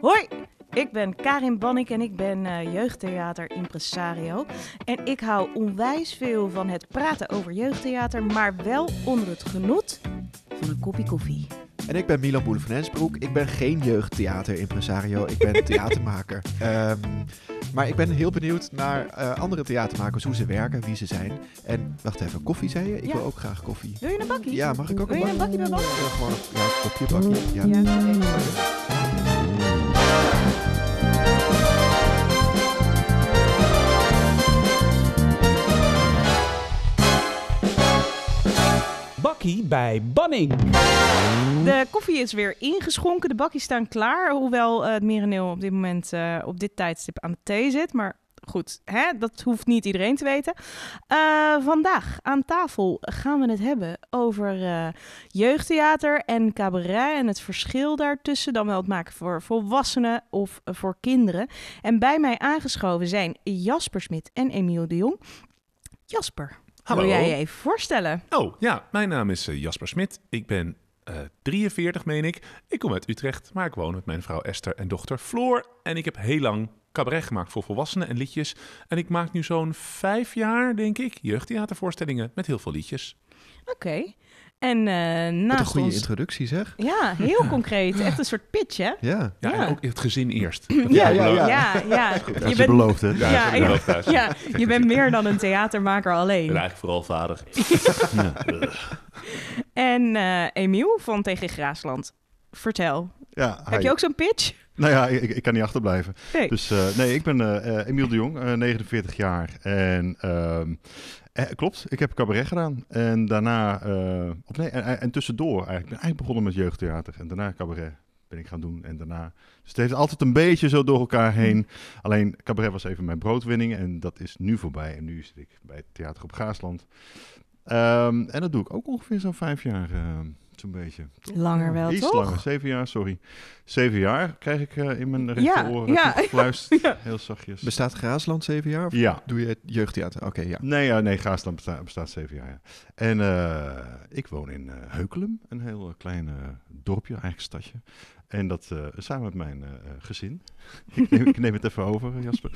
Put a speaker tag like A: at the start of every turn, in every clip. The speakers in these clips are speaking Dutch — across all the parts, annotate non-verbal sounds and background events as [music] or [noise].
A: Hoi, ik ben Karin Bannik en ik ben uh, jeugdtheater impresario. En ik hou onwijs veel van het praten over jeugdtheater, maar wel onder het genot van een kopje koffie.
B: En ik ben Milan Boele van Hensbroek. Ik ben geen jeugdtheater-impresario. Ik ben [laughs] theatermaker. Um, maar ik ben heel benieuwd naar uh, andere theatermakers, hoe ze werken, wie ze zijn. En wacht even, koffie zei je? Ik wil ook graag koffie.
A: Wil je een bakkie?
B: Ja, mag ik ook
A: wil
B: een
A: bakkie? Wil je een bakkie bij
B: Ja, gewoon ja, een kopje bakkie. Ja.
A: ja.
C: Bij Banning.
A: De koffie is weer ingeschonken, de bakjes staan klaar. Hoewel uh, het merendeel op dit moment uh, op dit tijdstip aan de thee zit. Maar goed, hè, dat hoeft niet iedereen te weten. Uh, vandaag aan tafel gaan we het hebben over uh, jeugdtheater en cabaret en het verschil daartussen. Dan wel het maken voor volwassenen of voor kinderen. En bij mij aangeschoven zijn Jasper Smit en Emiel de Jong. Jasper,
D: Hallo.
A: wil jij je even voorstellen?
D: Oh, ja, mijn naam is Jasper Smit. Ik ben 43, meen ik. Ik kom uit Utrecht, maar ik woon met mijn vrouw Esther en dochter Floor. En ik heb heel lang cabaret gemaakt voor volwassenen en liedjes. En ik maak nu zo'n vijf jaar, denk ik, jeugdtheatervoorstellingen met heel veel liedjes.
A: Oké. Okay. En uh, naast
B: Wat een goede
A: ons...
B: introductie zeg.
A: Ja, heel concreet. Echt een soort pitch, hè?
B: Ja.
D: Ja,
A: Ja.
D: en ook het gezin eerst. [clears throat]
B: Ja, ja, ja.
A: Ja, ja.
E: Dat is je beloofd, hè?
D: Ja,
A: Ja, je bent meer dan een theatermaker
D: Ik
A: alleen.
D: ben eigenlijk vooral vader. [laughs]
A: En eh Emiel van Tegen Graasland, vertel.
E: Ja,
A: Heb je ook zo'n pitch?
E: Nou ja, ik, ik kan niet achterblijven.
A: Nee.
E: Dus eh, nee, ik ben eh, eh, Emiel de Jong, eh, 49 jaar. En ehm, eh, klopt, ik heb cabaret gedaan. En daarna, eh, nee, en, en tussendoor eigenlijk. Ik ben eigenlijk begonnen met jeugdtheater. En daarna cabaret ben ik gaan doen. En daarna, dus het heeft altijd een beetje zo door elkaar heen. Alleen cabaret was even mijn broodwinning. En dat is nu voorbij. En nu zit ik bij Theater op Gaasland. Ehm, en dat doe ik ook ongeveer zo'n vijf jaar, eh, zo'n beetje.
A: Langer wel,
E: Iets
A: toch?
E: langer, zeven jaar, sorry. Zeven jaar krijg ik eh, in mijn
A: Ja,
E: rechteroor [laughs]
A: ja.
E: Heel zachtjes.
B: Bestaat Graasland zeven jaar? Of
E: Ja.
B: Doe je het jeugdtheater? Oké, ja.
E: Nee, ja, nee Gaasland bestaat, bestaat zeven jaar. Ja. En eh, ik woon in eh, Heukelum, een heel klein dorpje, eigenlijk stadje. En dat eh, samen met mijn gezin. [laughs] ik, neem, ik neem het even over, Jasper.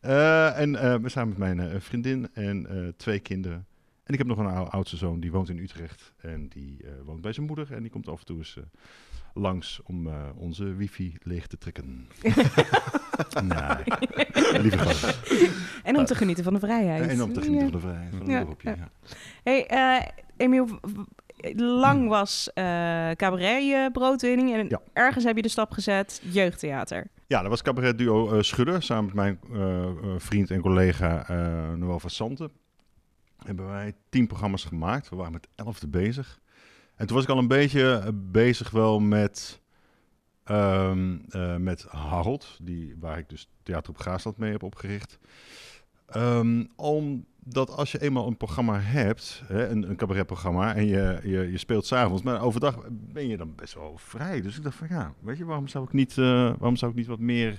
E: Eh, en eh, we samen met mijn eh, vriendin en eh, twee kinderen. En ik heb nog een ou- oudste zoon, die woont in Utrecht. En die eh, woont bij zijn moeder. En die komt af en toe eens eh, langs om eh, onze wifi leeg te trekken. [laughs] nee, lieve gast.
A: En om te genieten van de vrijheid.
E: En om te genieten van de vrijheid van
A: Ja,
E: dorpje.
A: ja.
E: Ja.
A: Hey, eh, Emiel, lang was eh, cabaret je broodwinning en
E: Ja.
A: ergens heb je de stap gezet, jeugdtheater.
E: Ja, dat was cabaret duo eh, Schudder, samen met mijn vriend en collega eh Noël van Santen. Hebben wij tien programma's gemaakt. We waren met elfde bezig. En toen was ik al een beetje eh, bezig wel met, ehm, eh, met Harold, die, waar ik dus Theater op Gaasland mee heb opgericht. Ehm, omdat als je eenmaal een programma hebt, hè, een, cabaretprogramma, en je, je, je speelt s'avonds, maar overdag ben je dan best wel vrij. Dus ik dacht van ja, weet je, waarom zou ik niet, eh, waarom zou ik niet wat meer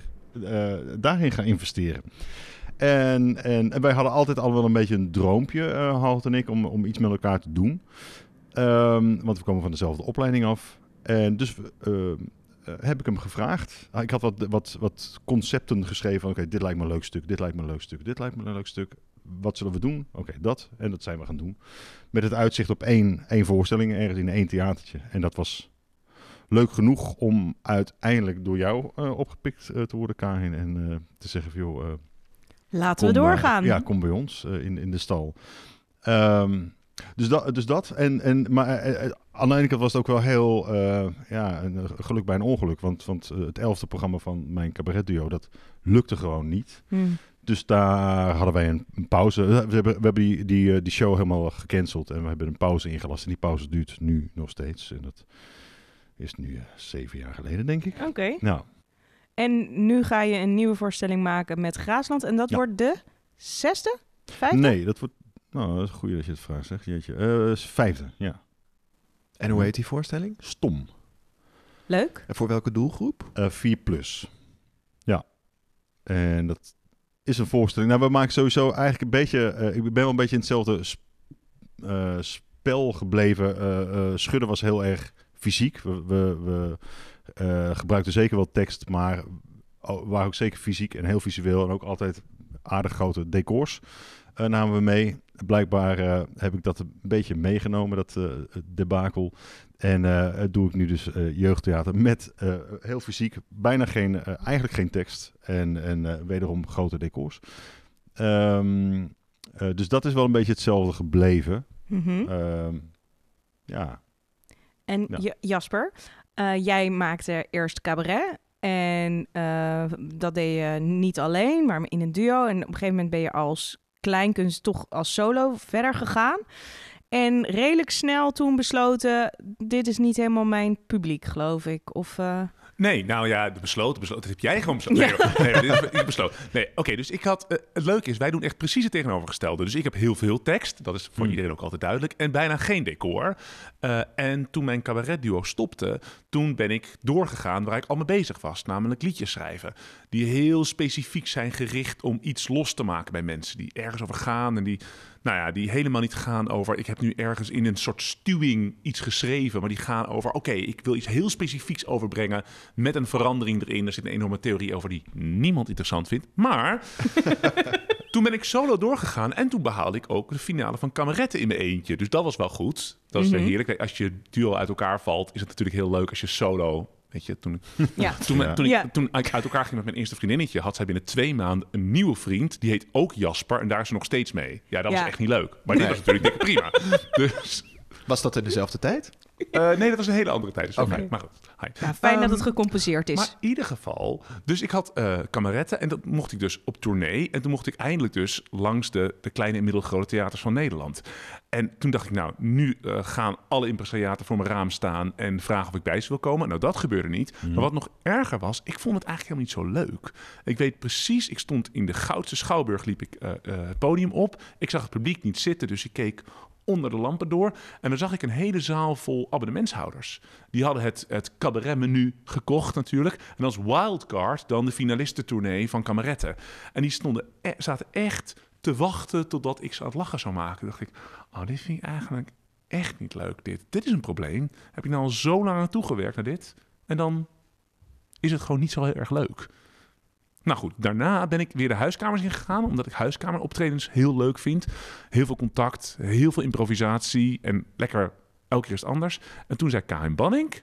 E: daarin gaan investeren? En, en, wij hadden altijd al wel een beetje een droompje, eh Halt en ik, om, om iets met elkaar te doen. Ehm, want we komen van dezelfde opleiding af. En dus eh, eh, heb ik hem gevraagd. Ah, Ik had wat, wat, wat concepten geschreven. Oké, dit lijkt me een leuk stuk, dit lijkt me een leuk stuk, dit lijkt me een leuk stuk. Wat zullen we doen? Oké, dat. En dat zijn we gaan doen. Met het uitzicht op één, één voorstelling, ergens in één theatertje. En dat was leuk genoeg om uiteindelijk door jou opgepikt te worden, Karin. En te zeggen van, joh...
A: Laten we
E: Kom,
A: doorgaan.
E: ja, kom bij ons eh, in, in de stal. Ehm, dus, dat, dus dat. En, en, maar eh, eh, aan de ene kant was het ook wel heel eh, ja, een geluk bij een ongeluk. Want, want het elfde programma van mijn cabaretduo, dat lukte gewoon niet.
A: Hm.
E: Dus daar hadden wij een, een pauze. We hebben, we hebben die, die, die show helemaal gecanceld. En we hebben een pauze ingelast. En die pauze duurt nu nog steeds. En dat is nu zeven jaar geleden, denk ik.
A: Oké.
E: Nou,
A: En nu ga je een nieuwe voorstelling maken met Graasland en dat
E: Ja.
A: wordt de zesde? Vijfde?
E: nee, dat wordt... Nou, dat is goed dat je het vraagt, zeg. Jeetje. Eh, is vijfde, ja.
B: En hoe heet die voorstelling?
E: Stom.
A: Leuk.
B: En voor welke doelgroep?
E: Eh 4 plus. Ja. En dat is een voorstelling. Nou, we maken sowieso eigenlijk een beetje... eh, ik ben wel een beetje in hetzelfde sp- eh, spel gebleven. Eh, eh, Schudden was heel erg fysiek. We, we, we eh, gebruikten zeker wel tekst, maar waren ook zeker fysiek en heel visueel. En ook altijd aardig grote decors eh, namen we mee. Blijkbaar eh, heb ik dat een beetje meegenomen, dat eh, debakel. En het doe ik nu dus jeugdtheater met heel fysiek, bijna geen, eigenlijk geen tekst. En, en wederom grote decors. Ehm, eh, dus dat is wel een beetje hetzelfde gebleven.
A: Mhm.
E: Ehm, ja,
A: En
E: Ja.
A: Jasper, eh, jij maakte eerst cabaret. En eh, dat deed je niet alleen, maar in een duo. En op een gegeven moment ben je als kleinkunst toch als solo verder gegaan. En redelijk snel toen besloten, dit is niet helemaal mijn publiek, geloof ik. Of, eh,
D: Nee, nou ja, de besloten, besloten. Dat heb jij gewoon besloten. Nee, dit is, is besloten. Nee, oké, dus ik had... eh, het leuke is, wij doen echt precies het tegenovergestelde. Dus ik heb heel veel tekst. Dat is voor
E: Hmm.
D: iedereen ook altijd duidelijk. En bijna geen decor. Eh, en toen mijn cabaretduo stopte, toen ben ik doorgegaan waar ik al mee bezig was. Namelijk liedjes schrijven. Die heel specifiek zijn gericht om iets los te maken bij mensen. Die ergens over gaan en die... Nou ja, die helemaal niet gaan over... Ik heb nu ergens in een soort stuwing iets geschreven. Maar die gaan over... Oké, ik wil iets heel specifieks overbrengen met een verandering erin. Er zit een enorme theorie over die niemand interessant vindt. Maar [laughs] toen ben ik solo doorgegaan en toen behaalde ik ook de finale van Kameretten in mijn eentje. Dus dat was wel goed. Dat is
A: Mhm.
D: heerlijk. Als je duo uit elkaar valt, is het natuurlijk heel leuk als je solo... Weet je, toen,
A: ja. [laughs]
D: toen,
E: Ja.
D: toen, ik,
A: Ja.
D: toen ik uit elkaar ging met mijn eerste vriendinnetje, had zij binnen twee maanden een nieuwe vriend. Die heet ook Jasper en daar is ze nog steeds mee. Ja, dat
A: Ja.
D: was echt niet leuk. Maar dit
B: Nee.
D: was natuurlijk dikke prima. [laughs] Dus,
B: Was dat in dezelfde tijd?
D: eh, nee, dat was een hele andere tijd. Dus mij. Maar goed. Hi.
A: Ja, fijn dat
D: Ehm,
A: het gecompenseerd is.
D: Maar in ieder geval, dus ik had eh kameretten en dat mocht ik dus op tournee. En toen mocht ik eindelijk dus langs de, de kleine en middelgrote theaters van Nederland. En toen dacht ik, nou, nu eh, gaan alle impresariaten voor mijn raam staan en vragen of ik bij ze wil komen. Nou, dat gebeurde niet. Maar wat nog erger was, ik vond het eigenlijk helemaal niet zo leuk. Ik weet precies, ik stond in de Goudse Schouwburg, liep ik eh, eh, het podium op. Ik zag het publiek niet zitten, dus ik keek onder de lampen door. En dan zag ik een hele zaal vol abonnementshouders. Die hadden het, het cabaretmenu gekocht natuurlijk. En als wildcard dan de finalistentournee van Kameretten. En die stonden, e- zaten echt te wachten totdat ik ze aan het lachen zou maken. Dacht ik, oh, dit vind ik eigenlijk echt niet leuk. Dit, dit is een probleem. Heb ik nou al zo lang naartoe gewerkt naar dit? En dan is het gewoon niet zo heel erg leuk. Nou goed, daarna ben ik weer de huiskamers ingegaan, omdat ik huiskameroptredens heel leuk vind. Heel veel contact, heel veel improvisatie en lekker elke keer is anders. En toen zei Karin Banning,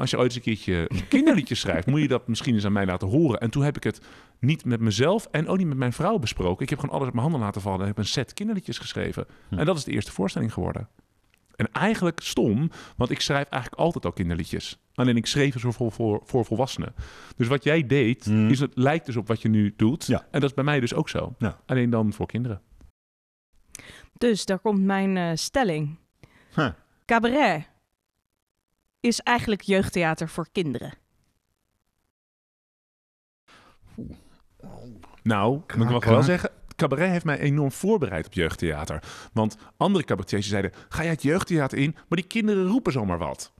D: als je ooit eens een keertje een kinderliedje schrijft, moet je dat misschien eens aan mij laten horen. En toen heb ik het niet met mezelf en ook niet met mijn vrouw besproken. Ik heb gewoon alles op mijn handen laten vallen en heb een set kinderliedjes geschreven.
E: Hm.
D: En dat is de eerste voorstelling geworden. En eigenlijk stom, want ik schrijf eigenlijk altijd al kinderliedjes. Alleen ik schreef ze voor, voor, voor volwassenen. Dus wat jij deed,
E: Mm.
D: is het lijkt dus op wat je nu doet.
E: Ja.
D: En dat is bij mij dus ook zo.
E: Ja.
D: Alleen dan voor kinderen.
A: Dus daar komt mijn eh, stelling.
E: Huh.
A: Cabaret is eigenlijk jeugdtheater voor kinderen.
D: Nou, moet ik wel zeggen. Cabaret heeft mij enorm voorbereid op jeugdtheater. Want andere cabaretiers zeiden, ga jij het jeugdtheater in? Maar die kinderen roepen zomaar wat.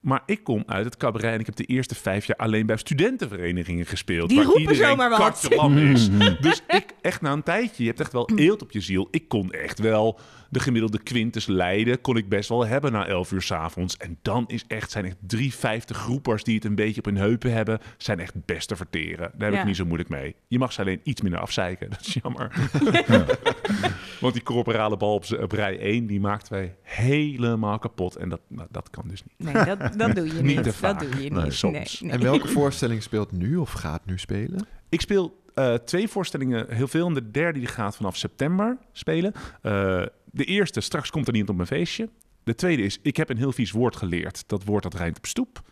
D: Maar ik kom uit het cabaret en ik heb de eerste vijf jaar alleen bij studentenverenigingen gespeeld.
A: Die
D: waar
A: roepen
D: iedereen
A: zomaar wat.
D: is. [laughs] Dus ik, echt na een tijdje, je hebt echt wel eelt op je ziel. Ik kon echt wel de gemiddelde Quintus leiden, kon ik best wel hebben na 11 uur s'avonds. En dan is echt, zijn echt drie vijftig groepers die het een beetje op hun heupen hebben, zijn echt best te verteren. Daar heb
A: Ja.
D: ik niet zo moeilijk mee. Je mag ze alleen iets minder afzeiken, [laughs] dat is jammer. [laughs] Want die corporale bal op, rij 1, die maakten wij helemaal kapot. En dat, nou, dat kan dus niet.
A: Nee, dat, dat doe je [laughs]
D: Niet
A: niet.
D: te
A: dat doe je
D: Nee,
A: niet.
D: soms.
A: Nee,
B: En
A: nee.
B: welke voorstelling speelt nu of gaat nu spelen?
D: Ik speel eh, twee voorstellingen heel veel. En de derde die gaat vanaf september spelen. Eh, de eerste, straks komt er niet op mijn feestje. De tweede is, ik heb een heel vies woord geleerd. Dat woord dat rijmt op stoep.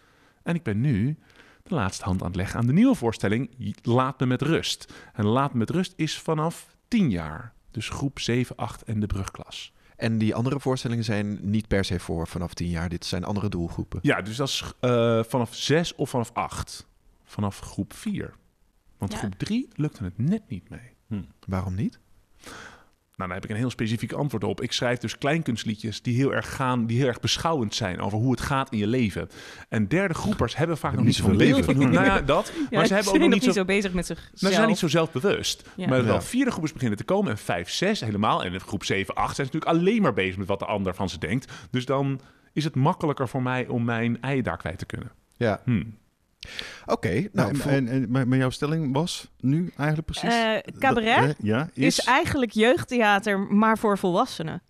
D: En ik ben nu de laatste hand aan het leggen aan de nieuwe voorstelling. Laat me met rust. En Laat me met rust is vanaf 10 jaar. Dus groep 7, 8 en de brugklas.
B: En die andere voorstellingen zijn niet per se voor vanaf tien jaar. Dit zijn andere doelgroepen.
D: Ja, dus dat is eh, vanaf 6 of vanaf 8. Vanaf groep 4. Want
A: Ja.
D: groep 3 lukte het net niet mee.
B: Waarom niet?
D: Nou, daar heb ik een heel specifiek antwoord op. Ik schrijf dus kleinkunstliedjes die heel erg gaan, die heel erg beschouwend zijn over hoe het gaat in je leven. En derde groepers hebben vaak nog niet zoveel beeld van hoe. Nou ja, [laughs] dat.
A: Ja,
D: maar ze hebben ook nog niet zo.
A: zo bezig met zichzelf.
D: Nou, ze zijn niet zo zelfbewust.
A: Ja.
D: Maar wel vierde groepers beginnen te komen en vijf, zes helemaal. En in groep 7, 8 zijn ze natuurlijk alleen maar bezig met wat de ander van ze denkt. Dus dan is het makkelijker voor mij om mijn ei daar kwijt te kunnen.
B: Ja,
D: Hm.
B: Oké.
E: Nou,
B: nou,
E: en, en, en, maar maar jouw stelling was nu eigenlijk precies?
A: Eh, cabaret
E: Dat- ja,
A: is eigenlijk jeugdtheater, maar voor volwassenen.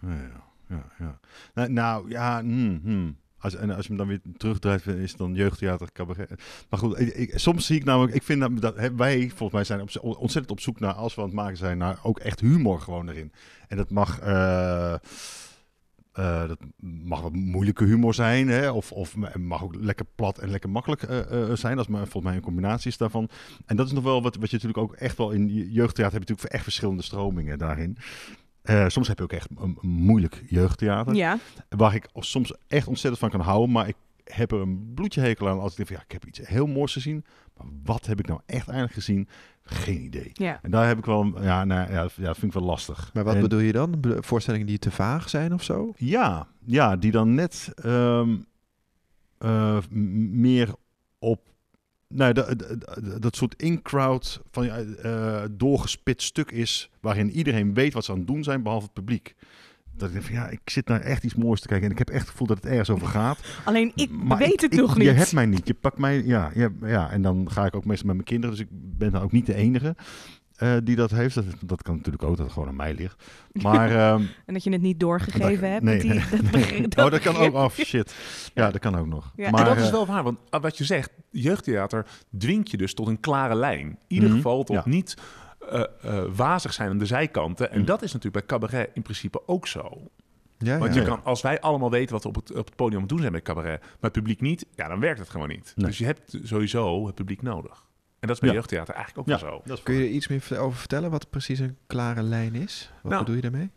E: Ja, ja, ja. Nou, nou, ja, hmm, hmm. Als, en als je hem dan weer terugdraait, is het dan jeugdtheater, cabaret. Maar goed, ik, ik- soms zie ik namelijk, ik vind dat, dat hè, wij volgens mij zijn op, ontzettend op zoek naar, als we aan het maken zijn, naar ook echt humor gewoon erin. En dat mag, eh, eh, dat mag wat moeilijke humor zijn, hè? Of, of mag ook lekker plat en lekker makkelijk eh, eh, zijn. Dat is maar volgens mij een combinatie is daarvan. En dat is nog wel wat, wat je natuurlijk ook echt wel in je- jeugdtheater heb je natuurlijk echt verschillende stromingen daarin. Soms heb je ook echt een, een moeilijk jeugdtheater.
A: Ja,
E: Waar ik soms echt ontzettend van kan houden. Maar ik heb er een bloedje hekel aan als ik denk van ja, ik heb iets heel moois gezien. Maar wat heb ik nou echt eigenlijk gezien? Geen idee.
A: ja.
E: En daar heb ik wel, ja, nou, ja, ja dat vind ik wel lastig.
B: maar wat
E: En-
B: bedoel je dan? Voorstellingen die te vaag zijn of zo?
E: Ja, ja, die dan net ehm, eh, meer op nou, dat, dat, dat soort in-crowd van ja, eh, doorgespit stuk is waarin iedereen weet wat ze aan het doen zijn, behalve het publiek. Dat ik denk van ja, ik zit naar echt iets moois te kijken en ik heb echt het gevoel dat het ergens over gaat.
A: Alleen ik
E: Maar
A: weet
E: ik-
A: het
E: ik-
A: nog niet.
E: Je hebt mij niet. Je pakt mij, ja, ja, ja. En dan ga ik ook meestal met mijn kinderen, dus ik ben dan ook niet de enige eh, die dat heeft. Dat, dat kan natuurlijk ook dat het gewoon aan mij ligt. Maar [laughs] ehm,
A: En dat je het niet doorgegeven
E: Dat-
A: hebt.
E: nee,
A: met die,
E: nee. [laughs]
A: dat
E: oh, dat kan ook.
A: begrip.
E: Oh shit. Ja, dat kan ook nog.
A: Ja,
E: maar
D: en dat is
E: eh,
D: wel waar, want wat je zegt, jeugdtheater dwingt je dus tot een klare lijn. In ieder
E: Mhm,
D: geval tot
E: ja.
D: niet eh, eh, wazig zijn aan de zijkanten. En
E: Mhm.
D: dat is natuurlijk bij cabaret in principe ook zo.
B: Ja,
D: Want
B: ja.
D: je kan, als wij allemaal weten wat we op het, op het podium doen zijn met cabaret, maar het publiek niet, ja, dan werkt het gewoon niet.
E: Nee.
D: Dus je hebt sowieso het publiek nodig. En dat is bij
E: Ja.
D: jeugdtheater eigenlijk ook
E: Ja.
D: wel zo.
B: Kun je er iets meer ver- over vertellen wat precies een klare lijn is? Wat
D: Nou,
B: bedoel je daarmee?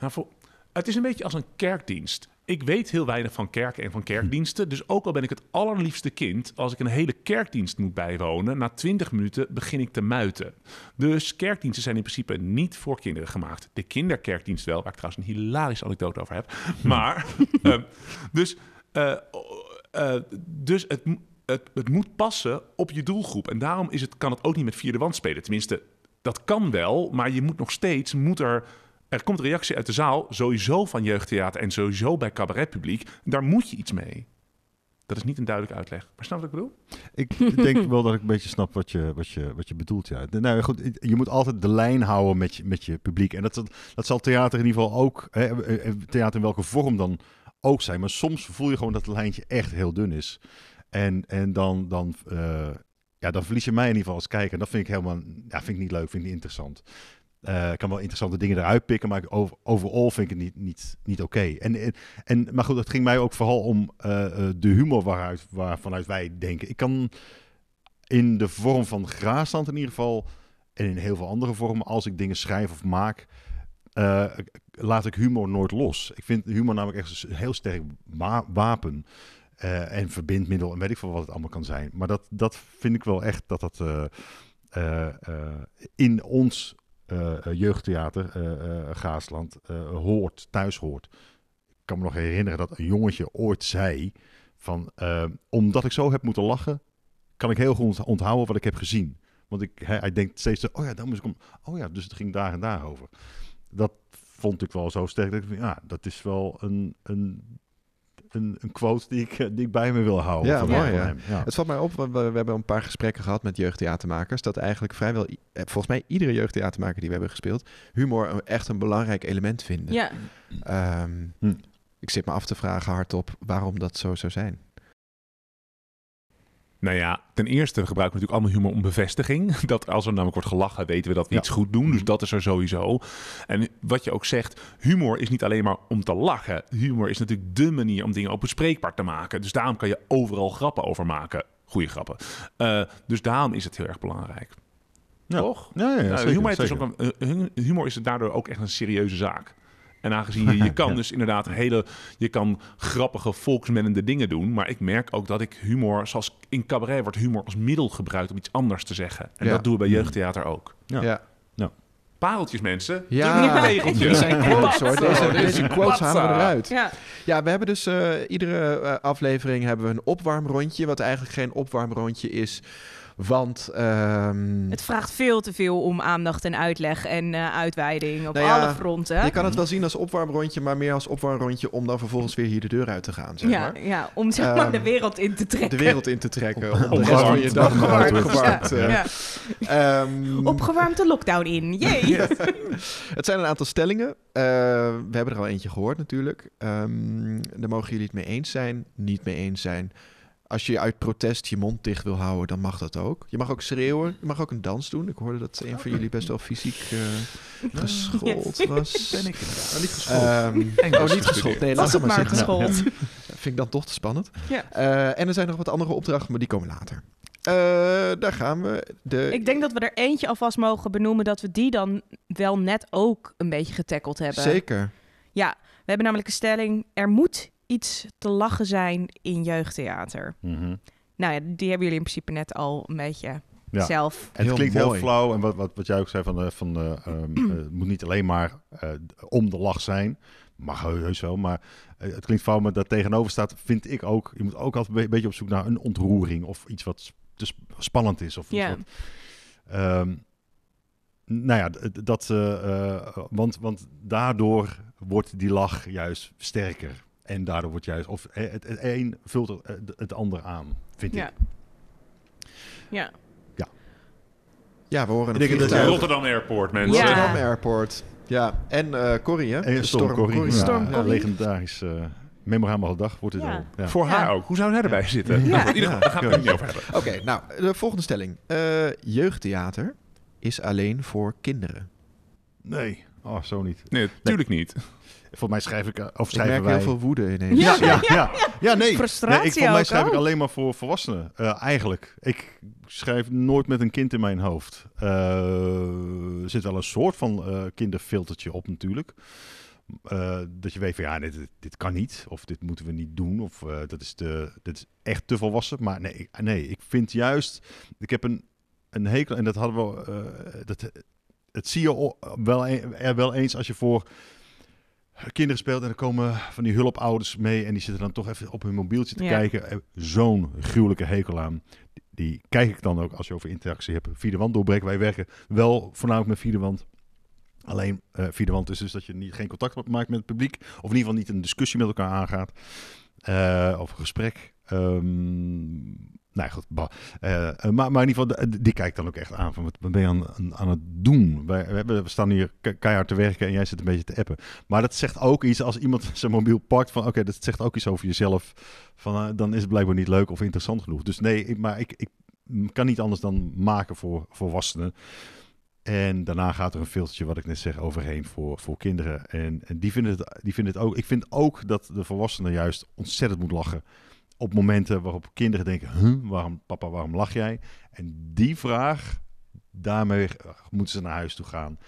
D: Nou, voor- het is een beetje als een kerkdienst. Ik weet heel weinig van kerken en van kerkdiensten. Dus ook al ben ik het allerliefste kind, als ik een hele kerkdienst moet bijwonen, na 20 minuten begin ik te muiten. Dus kerkdiensten zijn in principe niet voor kinderen gemaakt. De kinderkerkdienst wel, waar ik trouwens een hilarische anekdote over heb. Maar, [laughs] ehm, dus, eh, eh, dus het, het, het moet passen op je doelgroep. En daarom is het, kan het ook niet met vierde wand spelen. Tenminste, dat kan wel, maar je moet nog steeds, moet er, er komt reactie uit de zaal, sowieso van jeugdtheater en sowieso bij cabaretpubliek. Daar moet je iets mee. Dat is niet een duidelijke uitleg. Maar snap wat ik bedoel?
E: Ik denk wel dat ik een beetje snap wat je, wat je, wat je bedoelt. Ja. Nou goed, je moet altijd de lijn houden met je, met je publiek. En dat, dat, zal theater in ieder geval ook, hè, eh, theater in welke vorm dan ook zijn. Maar soms voel je gewoon dat het lijntje echt heel dun is. En, en dan, dan, eh, ja, dan verlies je mij in ieder geval als kijker. Dat vind ik helemaal ja, vind ik niet leuk, vind ik niet interessant. Eh, ik kan wel interessante dingen eruit pikken, maar over, overal vind ik het niet, niet, oké. En, en, maar goed, het ging mij ook vooral om eh, eh, de humor waaruit, waarvanuit wij denken. Ik kan in de vorm van graasland in ieder geval, en in heel veel andere vormen, als ik dingen schrijf of maak, laat ik humor nooit los. Ik vind humor namelijk echt een heel sterk wa- wapen. en verbindmiddel en weet ik veel wat het allemaal kan zijn. Maar dat, dat vind ik wel echt dat dat in ons jeugdtheater, eh eh, Gaasland, eh, hoort, thuis hoort. Ik kan me nog herinneren dat een jongetje ooit zei van, omdat ik zo heb moeten lachen, kan ik heel goed onthouden wat ik heb gezien. Want ik, hij, hij denkt steeds, oh ja, daar moest ik om, oh ja, dus het ging daar en daar over. Dat vond ik wel zo sterk. Dat ja, dat is wel een, een, een, een quote die ik, die ik bij me wil houden.
B: Ja,
E: van-
B: mooi, ja. Het valt mij op, we, we hebben een paar gesprekken gehad met jeugdtheatermakers, dat eigenlijk vrijwel, eh, volgens mij iedere jeugdtheatermaker die we hebben gespeeld, humor een- echt een belangrijk element vinden.
A: Ja,
B: Ehm,
E: Hm.
B: Ik zit me af te vragen hardop waarom dat zo zou zijn.
D: Nou ja, ten eerste gebruiken we natuurlijk allemaal humor om bevestiging. [laughs] Dat als er namelijk wordt gelachen, weten we dat we
E: Ja.
D: iets goed doen. Dus dat is er sowieso. En wat je ook zegt, humor is niet alleen maar om te lachen. Humor is natuurlijk dé manier om dingen ook bespreekbaar te maken. Dus daarom kan je overal grappen over maken. Goeie grappen. Eh, dus daarom is het heel erg belangrijk.
E: Ja.
D: Toch?
E: Ja, ja, ja,
D: Nou,
E: zeker,
D: humor, heeft dus
E: zeker.
D: ook een, eh, hum- humor is daardoor ook echt een serieuze zaak. En aangezien je, je [laughs] kan
E: Ja.
D: dus inderdaad hele, je kan grappige volksmennende dingen doen. Maar ik merk ook dat ik humor, zoals in cabaret wordt humor als middel gebruikt om iets anders te zeggen. En
B: Ja.
D: dat doen we bij jeugdtheater ook.
E: Ja.
B: Ja,
D: Pareltjes mensen,
B: Ja. [laughs] dit zijn quotes hoor. Deze [laughs] quotes halen we eruit.
A: ja.
B: Ja, we hebben dus eh, iedere eh, aflevering hebben we een opwarmrondje, wat eigenlijk geen opwarmrondje is Want ehm,
A: Het vraagt veel te veel om aandacht en uitleg en eh, uitweiding op
B: Nou ja,
A: alle fronten.
B: je kan het wel zien als opwarmrondje, maar meer als opwarmrondje om dan vervolgens weer hier de deur uit te gaan, zeg
A: ja,
B: maar.
A: ja, om zeg maar
B: Ehm,
A: de wereld in te trekken.
B: De wereld in te trekken. Om de
E: Opgewarmd.
B: rest van je dag
E: Opgewarmd.
B: opgewarmd. eh.
A: Ja.
B: Ehm,
A: Opgewarmd de lockdown in. [laughs] Jee.
B: Het zijn een aantal stellingen. Eh, we hebben er al eentje gehoord natuurlijk. Ehm, daar mogen jullie het mee eens zijn, niet mee eens zijn. Als je uit protest je mond dicht wil houden, dan mag dat ook. Je mag ook schreeuwen. Je mag ook een dans doen. Ik hoorde dat een van jullie best wel fysiek eh, [laughs] geschoold was.
D: Ben ik inderdaad. Niet geschoold.
B: Ehm, oh, niet geschoold.
D: gestudeerd.
B: Nee,
A: Was
B: laat
A: het maar
B: zitten.
A: geschoold.
B: Vind ik dan toch te spannend.
A: Ja.
B: Eh, en er zijn nog wat andere opdrachten, maar die komen later. Eh, daar gaan we. De,
A: Ik denk dat we er eentje alvast mogen benoemen dat we die dan wel net ook een beetje getackeld hebben.
B: Zeker.
A: Ja, we hebben namelijk een stelling. Er moet iets te lachen zijn in jeugdtheater.
E: Mhm.
A: Nou ja, die hebben jullie in principe net al een beetje
E: Ja.
A: zelf.
E: En het
B: Heel
E: klinkt
B: mooi.
E: heel flauw. En wat, wat, wat jij ook zei, van, eh, van, eh, ehm, [clears throat] eh, het moet niet alleen maar eh, om de lach zijn. Mag heu- heus wel, maar het klinkt flauw. Maar daar tegenover staat, vind ik ook. Je moet ook altijd een be- beetje op zoek naar een ontroering. Of iets wat s- te sp- spannend is. Of wat, Ehm, nou ja, dat, eh, want, want daardoor wordt die lach juist sterker. En daardoor wordt juist, of eh, het, het een vult het, het- het ander aan, vind
A: Ja.
E: ik.
A: Ja.
B: Ja, we horen
E: Ik
B: een
E: denk dat.
D: Rotterdam Airport, mensen.
A: Ja.
B: Rotterdam Airport. Ja, en eh Corrie, hè?
E: En Storm Corrie.
B: Corrie.
E: Ja,
A: Storm
E: ja,
A: Corrie.
E: legendarisch. eh memorabele dag wordt het
A: Ja.
E: wel. Ja.
D: Voor
A: Ja.
D: haar ook. Hoe zou zij erbij zitten?
A: Ja.
D: Nou, ieder geval, daar gaan we het niet over hebben.
B: Oké, nou, de volgende stelling. Eh, jeugdtheater is alleen voor kinderen.
E: Nee, oh, zo niet.
D: Nee, natuurlijk niet.
E: Volgens mij schrijf ik, eh, of
B: Ik
E: schrijven
B: merk
E: wij...
B: heel veel woede ineens.
E: Ja, ja, ja. ja nee.
A: Frustratie
E: nee ik, volgens mij
A: ook,
E: schrijf ik alleen maar voor volwassenen. Eh, eigenlijk. Ik schrijf nooit met een kind in mijn hoofd. Eh, er zit wel een soort van eh, kinderfiltertje op natuurlijk. Eh, dat je weet van ja, dit, dit kan niet. Of dit moeten we niet doen. Of eh, dat is, te, dit is echt te volwassen. Maar nee, ik- nee, ik vind juist... Ik heb een, een hekel... En dat hadden we... eh, dat, het zie je wel, e- er wel eens als je voor kinderen speelt en er komen van die hulpouders mee en die zitten dan toch even op hun mobieltje te
A: Ja.
E: kijken. Eh, Zo'n gruwelijke hekel aan. Die, kijk ik dan ook als je over interactie hebt. Vierde wand doorbreken. Wij werken wel voornamelijk met vierde wand. Alleen eh vierde wand is dus dat je niet, geen contact maakt met het publiek. Of in ieder geval niet een discussie met elkaar aangaat. Eh, of een gesprek. Ehm nou goed. Eh, eh, maar, maar in ieder geval, die kijkt dan ook echt aan van wat, ben je aan, aan, het doen? Wij, we, hebben, we staan hier ke- keihard te werken en jij zit een beetje te appen. Maar dat zegt ook iets als iemand [laughs] zijn mobiel pakt van oké, dat zegt ook iets over jezelf. Van, eh, dan is het blijkbaar niet leuk of interessant genoeg. Dus nee, ik, maar ik, ik kan niet anders dan maken voor volwassenen. En daarna gaat er een filtertje, wat ik net zeg, overheen voor, voor kinderen. En, en die, vinden het, die vinden het ook. Ik vind ook dat de volwassenen juist ontzettend moet lachen. Op momenten waarop kinderen denken: huh, waarom, papa, waarom lach jij? En die vraag, daarmee moeten ze naar huis toe gaan.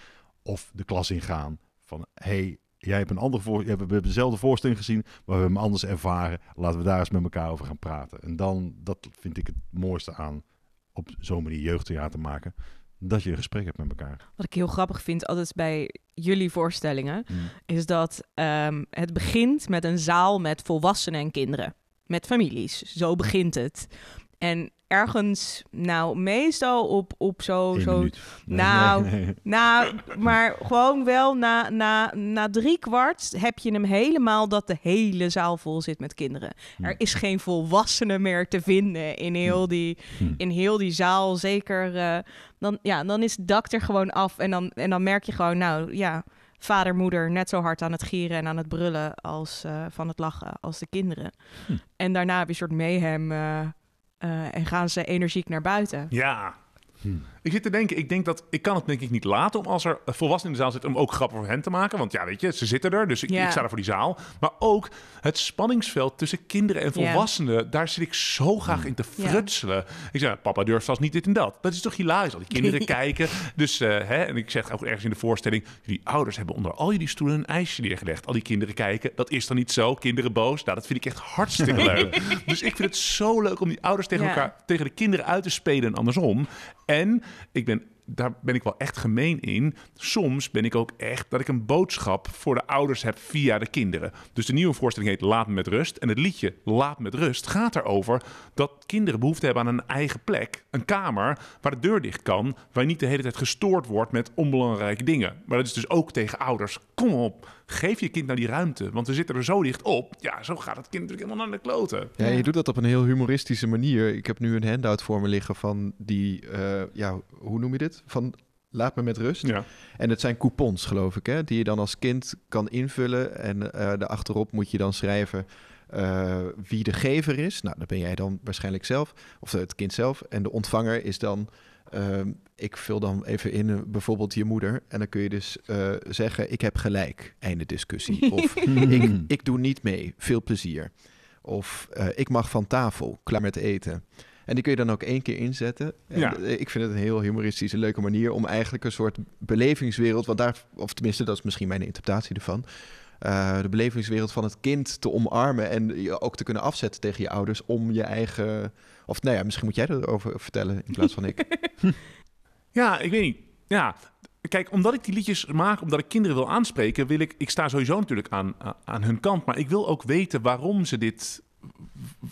E: Of de klas ingaan. Van hey, jij hebt een andere voor, we hebben dezelfde voorstelling gezien, maar we hebben hem anders ervaren. Laten we daar eens met elkaar over gaan praten. En dan, dat vind ik het mooiste aan op zo'n manier jeugdtheater maken. Dat je een gesprek hebt met elkaar.
A: Wat ik heel grappig vind altijd bij jullie voorstellingen,
E: Hmm.
A: is dat ehm, het begint met een zaal met volwassenen en kinderen. Met families. Zo begint het. En ergens, nou, meestal op, op zo... Zo.
E: Nee,
A: Nou,
E: nee, nee.
A: Nou, maar gewoon wel na, na, na drie kwart heb je hem helemaal dat de hele zaal vol zit met kinderen.
E: Hm.
A: Er is geen volwassene meer te vinden in heel die,
E: Hm.
A: in heel die zaal. Zeker, eh, dan, ja, dan is het dak er gewoon af. En dan, en dan merk je gewoon, nou ja, vader, moeder net zo hard aan het gieren en aan het brullen als eh, van het lachen als de kinderen.
E: Hm.
A: En daarna heb je een soort mayhem eh, eh, en gaan ze energiek naar buiten.
D: Ja.
E: Hm.
D: Ik zit te denken, ik denk dat ik kan het denk ik niet laten om als er volwassenen in de zaal zitten om ook grappen voor hen te maken. Want ja, weet je, ze zitten er, dus ik,
A: Ja.
D: ik sta er voor die zaal. Maar ook het spanningsveld tussen kinderen en
A: Ja.
D: volwassenen, daar zit ik zo graag in te
A: Ja.
D: frutselen. Ik zeg, papa durft vast niet dit en dat. Dat is toch hilarisch, al die kinderen [laughs] kijken. Dus, eh, hè, en ik zeg ook ergens in de voorstelling, jullie ouders hebben onder al jullie stoelen een ijsje neergelegd. Al die kinderen kijken, dat is dan niet zo, kinderen boos. Nou, dat vind ik echt hartstikke leuk. [laughs] Dus ik vind het zo leuk om die ouders tegen elkaar, tegen de kinderen uit te spelen en andersom. En ik ben daar ben ik wel echt gemeen in. Soms ben ik ook echt dat ik een boodschap voor de ouders heb via de kinderen. Dus de nieuwe voorstelling heet Laat me met rust. En het liedje Laat me met rust gaat erover dat kinderen behoefte hebben aan een eigen plek. Een kamer waar de deur dicht kan. Waar je niet de hele tijd gestoord wordt met onbelangrijke dingen. Maar dat is dus ook tegen ouders. Kom op, geef je kind nou die ruimte. Want we zitten er zo dicht op. Ja, zo gaat het kind natuurlijk helemaal naar de kloten.
B: Ja, je doet dat op een heel humoristische manier. Ik heb nu een handout voor me liggen van die, eh, ja, hoe noem je dit? Van laat me met rust.
D: Ja.
B: En het zijn coupons, geloof ik, hè, die je dan als kind kan invullen. En eh daarachterop moet je dan schrijven eh, wie de gever is. Nou, dat ben jij dan waarschijnlijk zelf, of het kind zelf. En de ontvanger is dan, ehm, ik vul dan even in, eh, bijvoorbeeld je moeder. En dan kun je dus eh, zeggen, ik heb gelijk, einde discussie. [laughs] Of ik, ik doe niet mee, veel plezier. Of eh, ik mag van tafel, klaar met eten. En die kun je dan ook één keer inzetten. En
D: Ja.
B: ik vind het een heel humoristische, leuke manier om eigenlijk een soort belevingswereld, want daar, of tenminste, dat is misschien mijn interpretatie ervan. de belevingswereld van het kind te omarmen en je ook te kunnen afzetten tegen je ouders om je eigen. Of nou ja, misschien moet jij erover vertellen in plaats van ik. [laughs] [laughs]
D: Ja, ik weet niet. Ja, kijk, omdat ik die liedjes maak, omdat ik kinderen wil aanspreken, wil ik. Ik sta sowieso natuurlijk aan, aan hun kant, maar ik wil ook weten waarom ze dit.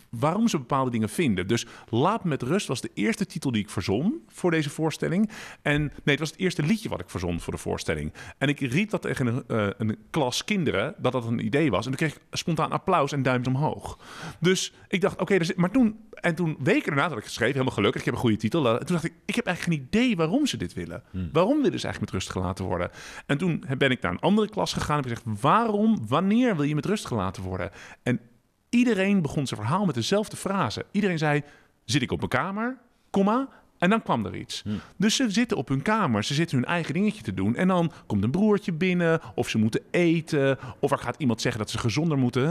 D: Waarom ze bepaalde dingen vinden. Dus Laat me met rust was de eerste titel die ik verzon voor deze voorstelling. En nee, het was het eerste liedje wat ik verzon voor de voorstelling. En ik riep dat tegen een, eh, een klas kinderen dat dat een idee was. En toen kreeg ik spontaan applaus en duimpjes omhoog. Dus ik dacht, oké, maar toen, en toen weken daarna dat ik geschreven, helemaal gelukkig, ik heb een goede titel. eh, Toen dacht ik, ik heb eigenlijk geen idee waarom ze dit willen. Waarom willen ze eigenlijk met rust gelaten worden? En toen ben ik naar een andere klas gegaan en heb gezegd, waarom, wanneer wil je met rust gelaten worden? En iedereen begon zijn verhaal met dezelfde frase. Iedereen zei, zit ik op mijn kamer, komma, en dan kwam er iets. Dus ze zitten op hun kamer, ze zitten hun eigen dingetje te doen. En dan komt een broertje binnen, of ze moeten eten, of er gaat iemand zeggen dat ze gezonder moeten.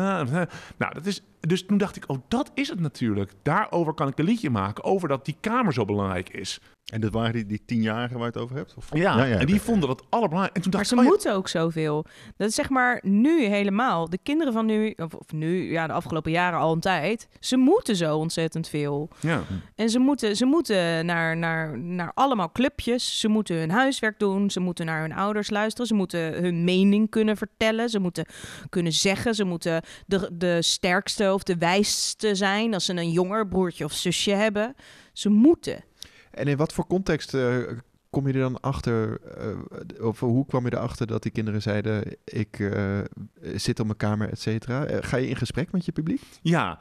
D: Nou, dat is, dus toen dacht ik, oh, dat is het natuurlijk. Daarover kan ik een liedje maken, over dat die kamer zo belangrijk is.
E: En dat waren die, die tienjarigen waar je het over hebt? Of?
D: Ja, en die vonden dat allerbelangrijk. En toen
A: Maar
D: dacht
A: ze
D: ik, oh ja,
A: moeten ook zoveel. Dat is zeg maar nu helemaal. De kinderen van nu, of, of nu, ja, de afgelopen jaren al een tijd. Ze moeten zo ontzettend veel.
D: ja.
A: En ze moeten, ze moeten naar, naar, naar allemaal clubjes. Ze moeten hun huiswerk doen. Ze moeten naar hun ouders luisteren. Ze moeten hun mening kunnen vertellen. Ze moeten kunnen zeggen. Ze moeten de, de sterkste of de wijste zijn als ze een jonger broertje of zusje hebben. Ze moeten.
B: En in wat voor context eh, kom je er dan achter, eh, of hoe kwam je erachter dat die kinderen zeiden, ik eh, zit op mijn kamer, et cetera? Eh, ga je in gesprek met je publiek?
D: Ja,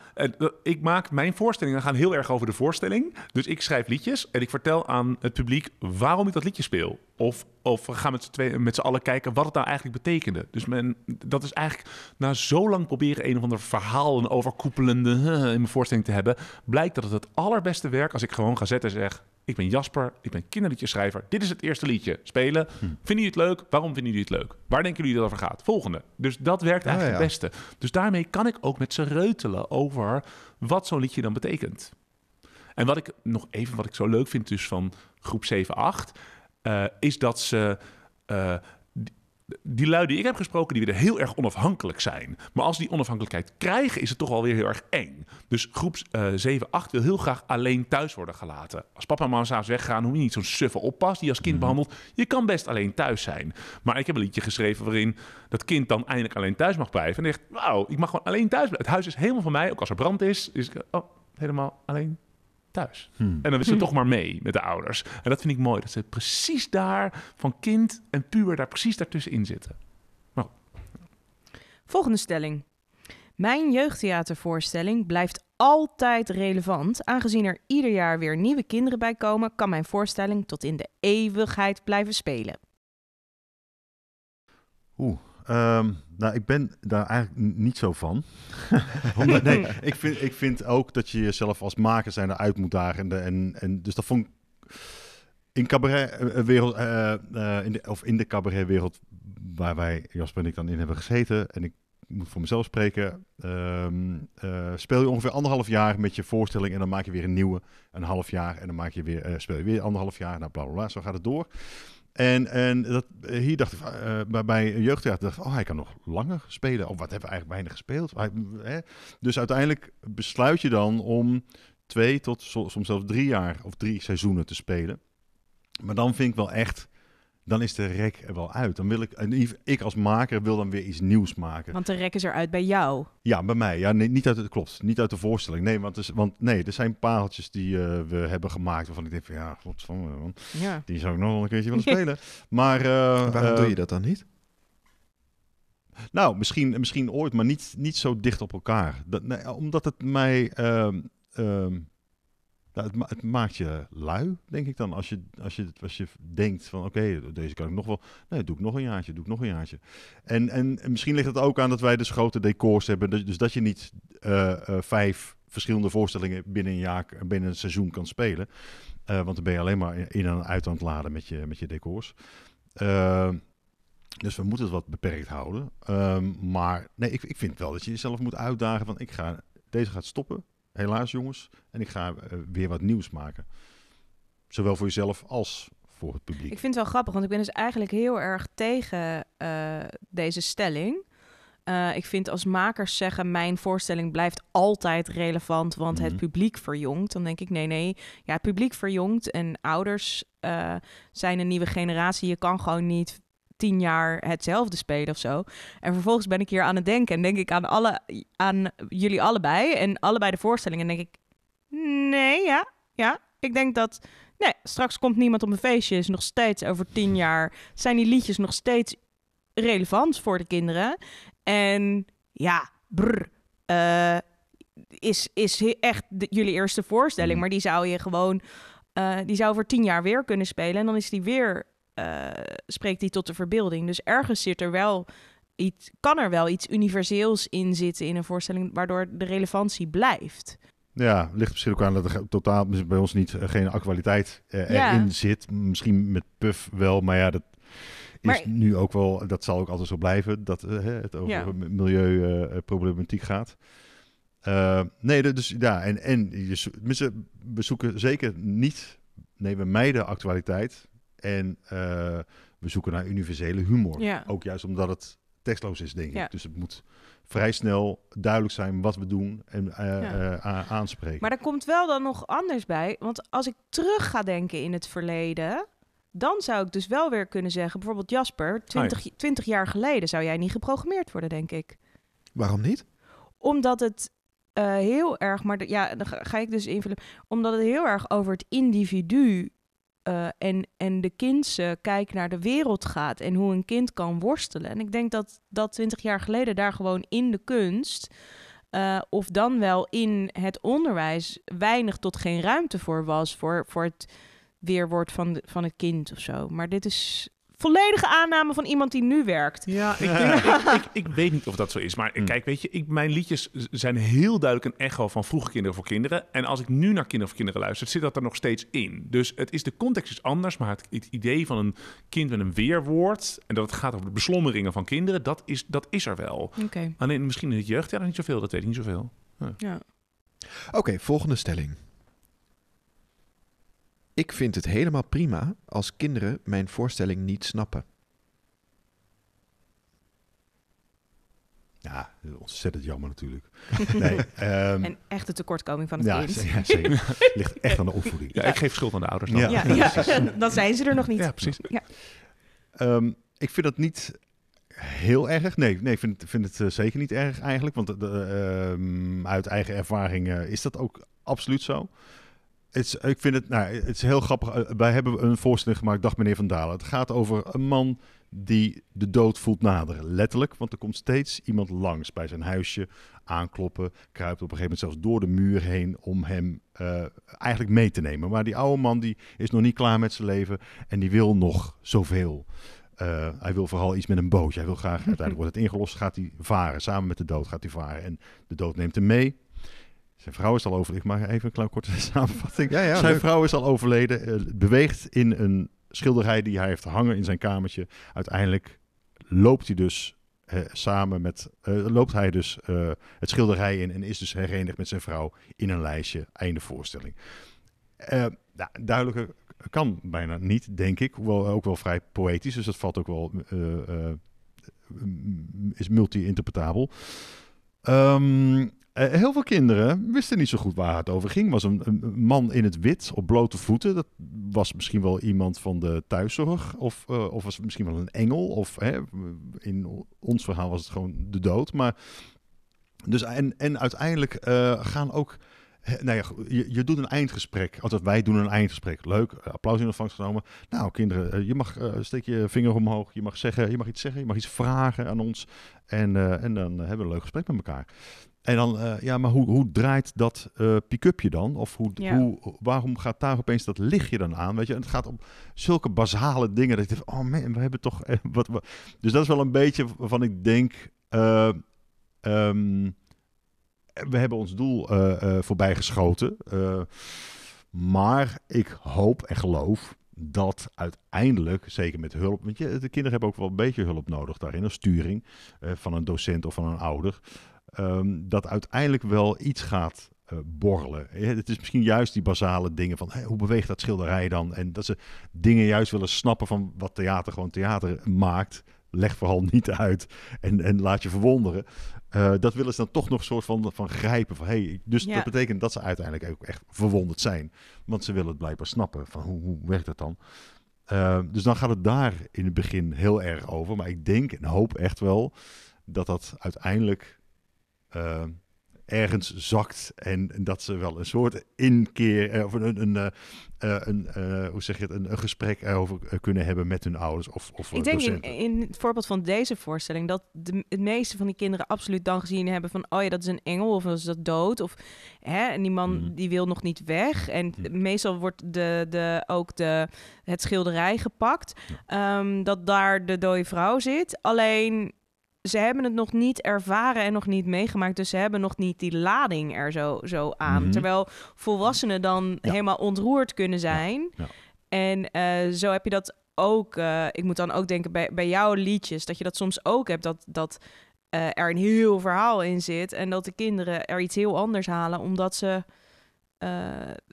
D: ik maak mijn voorstellingen gaan heel erg over de voorstelling. Dus ik schrijf liedjes en ik vertel aan het publiek waarom ik dat liedje speel. Of, of we gaan met z'n allen kijken wat het nou eigenlijk betekende. Dus men, dat is eigenlijk na zo lang proberen een of ander verhaal, een overkoepelende in mijn voorstelling te hebben, blijkt dat het het allerbeste werkt als ik gewoon ga zetten en zeg. Ik ben Jasper, ik ben kinderliedjeschrijver. Dit is het eerste liedje. Spelen. Vinden jullie het leuk? Waarom vinden jullie het leuk? Waar denken jullie dat het over gaat? Volgende. Dus dat werkt
B: Ah,
D: eigenlijk
B: ja.
D: het beste. Dus daarmee kan ik ook met ze reutelen over wat zo'n liedje dan betekent. En wat ik nog even, wat ik zo leuk vind dus van groep 7, 8, eh, is dat ze... eh, die- lui die ik heb gesproken, die willen heel erg onafhankelijk zijn. Maar als die onafhankelijkheid krijgen, is het toch alweer heel erg eng. Dus groep eh 7, 8 wil heel graag alleen thuis worden gelaten. Als papa en mama s'avonds weggaan, hoe je niet zo'n suffe oppas die als kind behandelt. Je kan best alleen thuis zijn. Maar ik heb een liedje geschreven waarin dat kind dan eindelijk alleen thuis mag blijven. En zegt, wauw, ik mag gewoon alleen thuis blijven. Het huis is helemaal van mij, ook als er brand is. Is ik, oh, helemaal alleen thuis.
E: Hmm.
D: En dan is ze toch maar mee met de ouders. En dat vind ik mooi, dat ze precies daar, van kind en puber, daar precies daartussenin zitten.
A: Volgende stelling. Mijn jeugdtheatervoorstelling blijft altijd relevant. Aangezien er ieder jaar weer nieuwe kinderen bij komen, kan mijn voorstelling tot in de eeuwigheid blijven spelen.
E: Oeh. Ehm, nou, ik ben daar eigenlijk niet zo van. [laughs] Nee, ik vind, ik vind ook dat je jezelf als maker zijn eruit moet dagen. En, en, en, dus dat vond ik in cabaretwereld, eh eh, in de, of in de cabaretwereld waar wij, Jasper en ik dan in hebben gezeten. En ik moet voor mezelf spreken. ehm, eh, speel je ongeveer anderhalf jaar met je voorstelling en dan maak je weer een nieuwe. Een half jaar en dan maak je weer, eh, speel je weer anderhalf jaar. Nou, bla bla bla, zo gaat het door. En, en dat, eh, hier dacht ik, eh, bij, jeugdtheater, dacht ik, oh, hij kan nog langer spelen. Of wat hebben we eigenlijk weinig gespeeld? Hij, hè? Dus uiteindelijk besluit je dan om twee tot so- soms zelfs drie jaar of drie seizoenen te spelen. Maar dan vind ik wel echt, dan is de rek er wel uit. Dan wil ik, en ik- ik als maker wil dan weer iets nieuws maken.
A: Want de rek is eruit bij jou.
E: Ja, bij mij. Ja, nee, niet uit het klopt. Niet uit de voorstelling. Nee, want, er is- want nee, er zijn pareltjes die eh, we hebben gemaakt waarvan ik denk van ja, wat van, man,
A: Ja.
E: die zou ik nog wel een keertje [laughs] willen spelen. Maar eh,
B: Waarom
E: eh,
B: doe je dat dan niet?
E: Nou, misschien, misschien ooit, maar niet, niet zo dicht op elkaar. Dat, nee, omdat het mij. ehm, ehm, nou, het, ma- het maakt je lui, denk ik dan. Als je, als je, als je denkt van oké, deze kan ik nog wel. Nee, doe ik nog een jaartje, doe ik nog een jaartje. En, en, en misschien ligt het ook aan dat wij dus grote decors hebben. Dus, dus dat je niet eh, eh, vijf verschillende voorstellingen binnen een jaar, binnen een seizoen kan spelen. Eh, want dan ben je alleen maar in en uit aan het laden met je, met je decors. Dus we moeten het wat beperkt houden. Ehm, maar nee, ik, ik vind wel dat je jezelf moet uitdagen van ik ga, deze gaat stoppen. Helaas jongens. En ik ga eh, weer wat nieuws maken. Zowel voor jezelf als voor het publiek.
A: Ik vind het wel grappig, want ik ben dus eigenlijk heel erg tegen eh, deze stelling. Eh, ik vind als makers zeggen, mijn voorstelling blijft altijd relevant, want het
E: Mhm.
A: publiek verjongt. Dan denk ik, nee, nee, ja, het publiek verjongt en ouders zijn een nieuwe generatie. Je kan gewoon niet tien jaar hetzelfde spelen of zo. En vervolgens ben ik hier aan het denken en denk ik aan, alle, aan jullie allebei en allebei de voorstellingen. En denk ik, nee, ja, ja. Ik denk dat Nee, straks komt niemand op een feestje. Is nog steeds over tien jaar. Zijn die liedjes nog steeds relevant voor de kinderen? En ja, brr, eh, is, is echt de- jullie eerste voorstelling.
E: Mhm.
A: Maar die zou je gewoon. eh, die zou voor tien jaar weer kunnen spelen. En dan is die weer. Eh, spreekt die tot de verbeelding. Dus ergens zit er wel. Iets, kan er wel iets universeels in zitten in een voorstelling, waardoor de relevantie blijft.
E: Ja, ligt misschien ook aan dat er totaal bij ons niet eh, geen actualiteit eh,
A: Ja.
E: erin zit. Misschien met Puff wel, maar ja, dat is
A: Maar-
E: nu ook wel, dat zal ook altijd zo blijven, dat eh, het over
A: Ja.
E: milieuproblematiek gaat. Eh, nee, dus ja, en, en je, we zoeken zeker niet, nee, we mijden actualiteit en eh, we zoeken naar universele humor.
A: Ja.
E: Ook juist omdat het tekstloos is, denk
A: Ja.
E: ik. Dus het moet vrij snel duidelijk zijn wat we doen en eh,
A: Ja.
E: eh, aanspreken.
A: Maar er komt wel dan nog anders bij. Want als ik terug ga denken in het verleden, dan zou ik dus wel weer kunnen zeggen, bijvoorbeeld Jasper, 20, 20 jaar geleden zou jij niet geprogrammeerd worden, denk ik.
B: Waarom niet?
A: Omdat het eh, heel erg, maar de- ja, dan ga, ga ik dus invullen, omdat het heel erg over het individu eh, en, en de kindse kijk naar de wereld gaat en hoe een kind kan worstelen. En ik denk dat dat 20 jaar geleden daar gewoon in de kunst eh, of dan wel in het onderwijs weinig tot geen ruimte voor was voor, voor het weerwoord van, de, van het kind of zo. Maar dit is volledige aanname van iemand die nu werkt.
D: Ja, ik, denk, [laughs] ik, ik, ik weet niet of dat zo is. Maar
E: Hmm.
D: kijk, weet je, ik, mijn liedjes zijn heel duidelijk een echo van vroege kinderen voor kinderen. En als ik nu naar kinderen voor kinderen luister, zit dat er nog steeds in. Dus het is, de context is anders, maar het, het idee van een kind met een weerwoord... en dat het gaat over de beslommeringen van kinderen, dat is, dat is er wel.
A: Oké,
D: Alleen misschien in het jeugdjaar niet zoveel, dat weet ik niet zoveel.
A: ja.
B: Oké, volgende stelling. Ik vind het helemaal prima als kinderen mijn voorstelling niet snappen.
E: Ja, ontzettend jammer natuurlijk. [laughs] Nee, ehm,
A: En echt de tekortkoming van het
E: ja,
A: kind.
E: ja, zeker. [laughs] Ligt echt aan de opvoeding.
D: Ja, ik geef schuld aan de ouders dan.
E: Ja.
A: Ja, ja, [laughs] dan zijn ze er nog niet.
D: Ja, precies.
E: Ehm, ik vind dat niet heel erg. Nee, nee ik vind, vind het eh, zeker niet erg eigenlijk. Want eh, de, ehm, uit eigen ervaring eh, is dat ook absoluut zo. Ik vind het, nou, het is heel grappig. Eh, wij hebben een voorstelling gemaakt, Dag meneer Van Dalen. Het gaat over een man die de dood voelt naderen. Letterlijk, want er komt steeds iemand langs bij zijn huisje, aankloppen, kruipt op een gegeven moment zelfs door de muur heen om hem eh, eigenlijk mee te nemen. Maar die oude man die is nog niet klaar met zijn leven en die wil nog zoveel. Eh, hij wil vooral iets met een bootje. Hij wil graag, uiteindelijk wordt het ingelost, gaat hij varen. Samen met de dood gaat hij varen. En de dood neemt hem mee. Zijn vrouw is al overleden. Ik maak even een kleine korte [laughs] samenvatting.
B: Ja, ja,
E: zijn
B: leuk.
E: vrouw is al overleden. eh, beweegt in een schilderij die hij heeft hangen in zijn kamertje. Uiteindelijk loopt hij dus eh, samen met... eh, loopt hij dus het schilderij in en is dus herenigd met zijn vrouw in een lijstje. Einde voorstelling. Nou, duidelijker kan bijna niet, denk ik. Hoewel ook wel vrij poëtisch, dus dat valt ook wel... is multi-interpretabel. Ehm, eh, heel veel kinderen wisten niet zo goed waar het over ging. was een, man in het wit op blote voeten. Dat was misschien wel iemand van de thuiszorg. Of, eh, of was misschien wel een engel. Of hè, in ons verhaal was het gewoon de dood. Maar dus en, en uiteindelijk eh, gaan ook. Nou ja, je, je doet een eindgesprek. Althans, wij doen een eindgesprek. Leuk, applaus in ontvangst genomen. Nou, kinderen, je mag eh, steek je vinger omhoog. Je mag zeggen, je mag iets zeggen, je mag iets vragen aan ons. En, en dan hebben we een leuk gesprek met elkaar. En dan, eh, ja, maar hoe, hoe draait dat eh pick-upje dan? Of hoe,
A: Ja.
E: hoe, waarom gaat daar opeens dat lichtje dan aan? Weet je, en het gaat om zulke basale dingen. Dat je denkt, oh man, we hebben toch... eh, wat, wat. Dus dat is wel een beetje waarvan ik denk... eh, ehm, we hebben ons doel voorbij geschoten. Maar ik hoop en geloof dat uiteindelijk, zeker met hulp, want je, de kinderen hebben ook wel een beetje hulp nodig daarin, een sturing van een docent of van een ouder, ehm, dat uiteindelijk wel iets gaat eh, borrelen. Eh, Het is misschien juist die basale dingen van hoe beweegt dat schilderij dan? En dat ze dingen juist willen snappen van wat theater gewoon theater maakt. Leg vooral [laughs] niet uit en, en laat je verwonderen. Eh, dat willen ze dan toch nog een soort van, van grijpen. Van, hey, dus
A: Ja.
E: dat betekent dat ze uiteindelijk ook echt verwonderd zijn. Want ze willen het blijkbaar snappen. Van hoe, hoe werkt dat dan? Dus dan gaat het daar in het begin heel erg over. Maar ik denk en hoop echt wel dat dat uiteindelijk eh, ergens zakt. En, dat ze wel een soort inkeer eh, of een, een, een, eh, hoe zeg je het, een, gesprek erover eh, kunnen hebben met hun ouders of, of
A: Ik denk in het voorbeeld van deze voorstelling dat de, het meeste van die kinderen absoluut dan gezien hebben van oh ja, dat is een engel of is dat dood of hè, en die man
E: Mhm.
A: die wil nog niet weg en
E: Mhm.
A: meestal wordt de, de, ook de, het schilderij gepakt ehm, dat daar de dode vrouw zit. Alleen ze hebben het nog niet ervaren en nog niet meegemaakt, dus ze hebben nog niet die lading er zo, zo aan.
E: Mhm.
A: Terwijl volwassenen dan
E: Ja.
A: helemaal ontroerd kunnen zijn.
E: ja.
A: En eh, zo heb je dat ook. eh, ik moet dan ook denken bij, bij jouw liedjes, dat je dat soms ook hebt, dat, dat eh, er een heel verhaal in zit en dat de kinderen er iets heel anders halen, omdat ze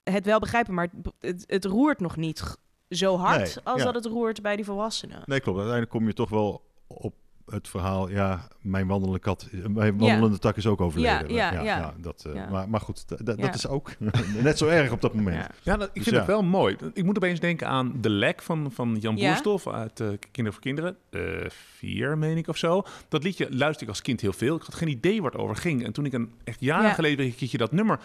A: het wel begrijpen, maar het, het, het roert nog niet zo hard
E: Nee,
A: als dat het roert bij die volwassenen.
E: Nee, klopt. Uiteindelijk kom je toch wel op het verhaal, ja, mijn wandelende kat, mijn wandelende tak is ook overleden.
A: Ja, ja, ja.
E: dat, eh,
A: Ja.
E: Maar, maar goed, dat is ook [laughs] net zo erg op dat moment.
A: Ja.
D: Ja, dat, ik
E: Dus
D: vind
E: ja.
D: het wel mooi. Ik moet opeens denken aan De Lek van, van Jan
A: Ja.
D: Boerstof uit eh, Kinderen voor Kinderen. Eh, vier, meen ik, of zo. Dat liedje luisterde ik als kind heel veel. Ik had geen idee waar het over ging. En toen ik een, echt jaren
A: Ja.
D: geleden een keertje dat nummer...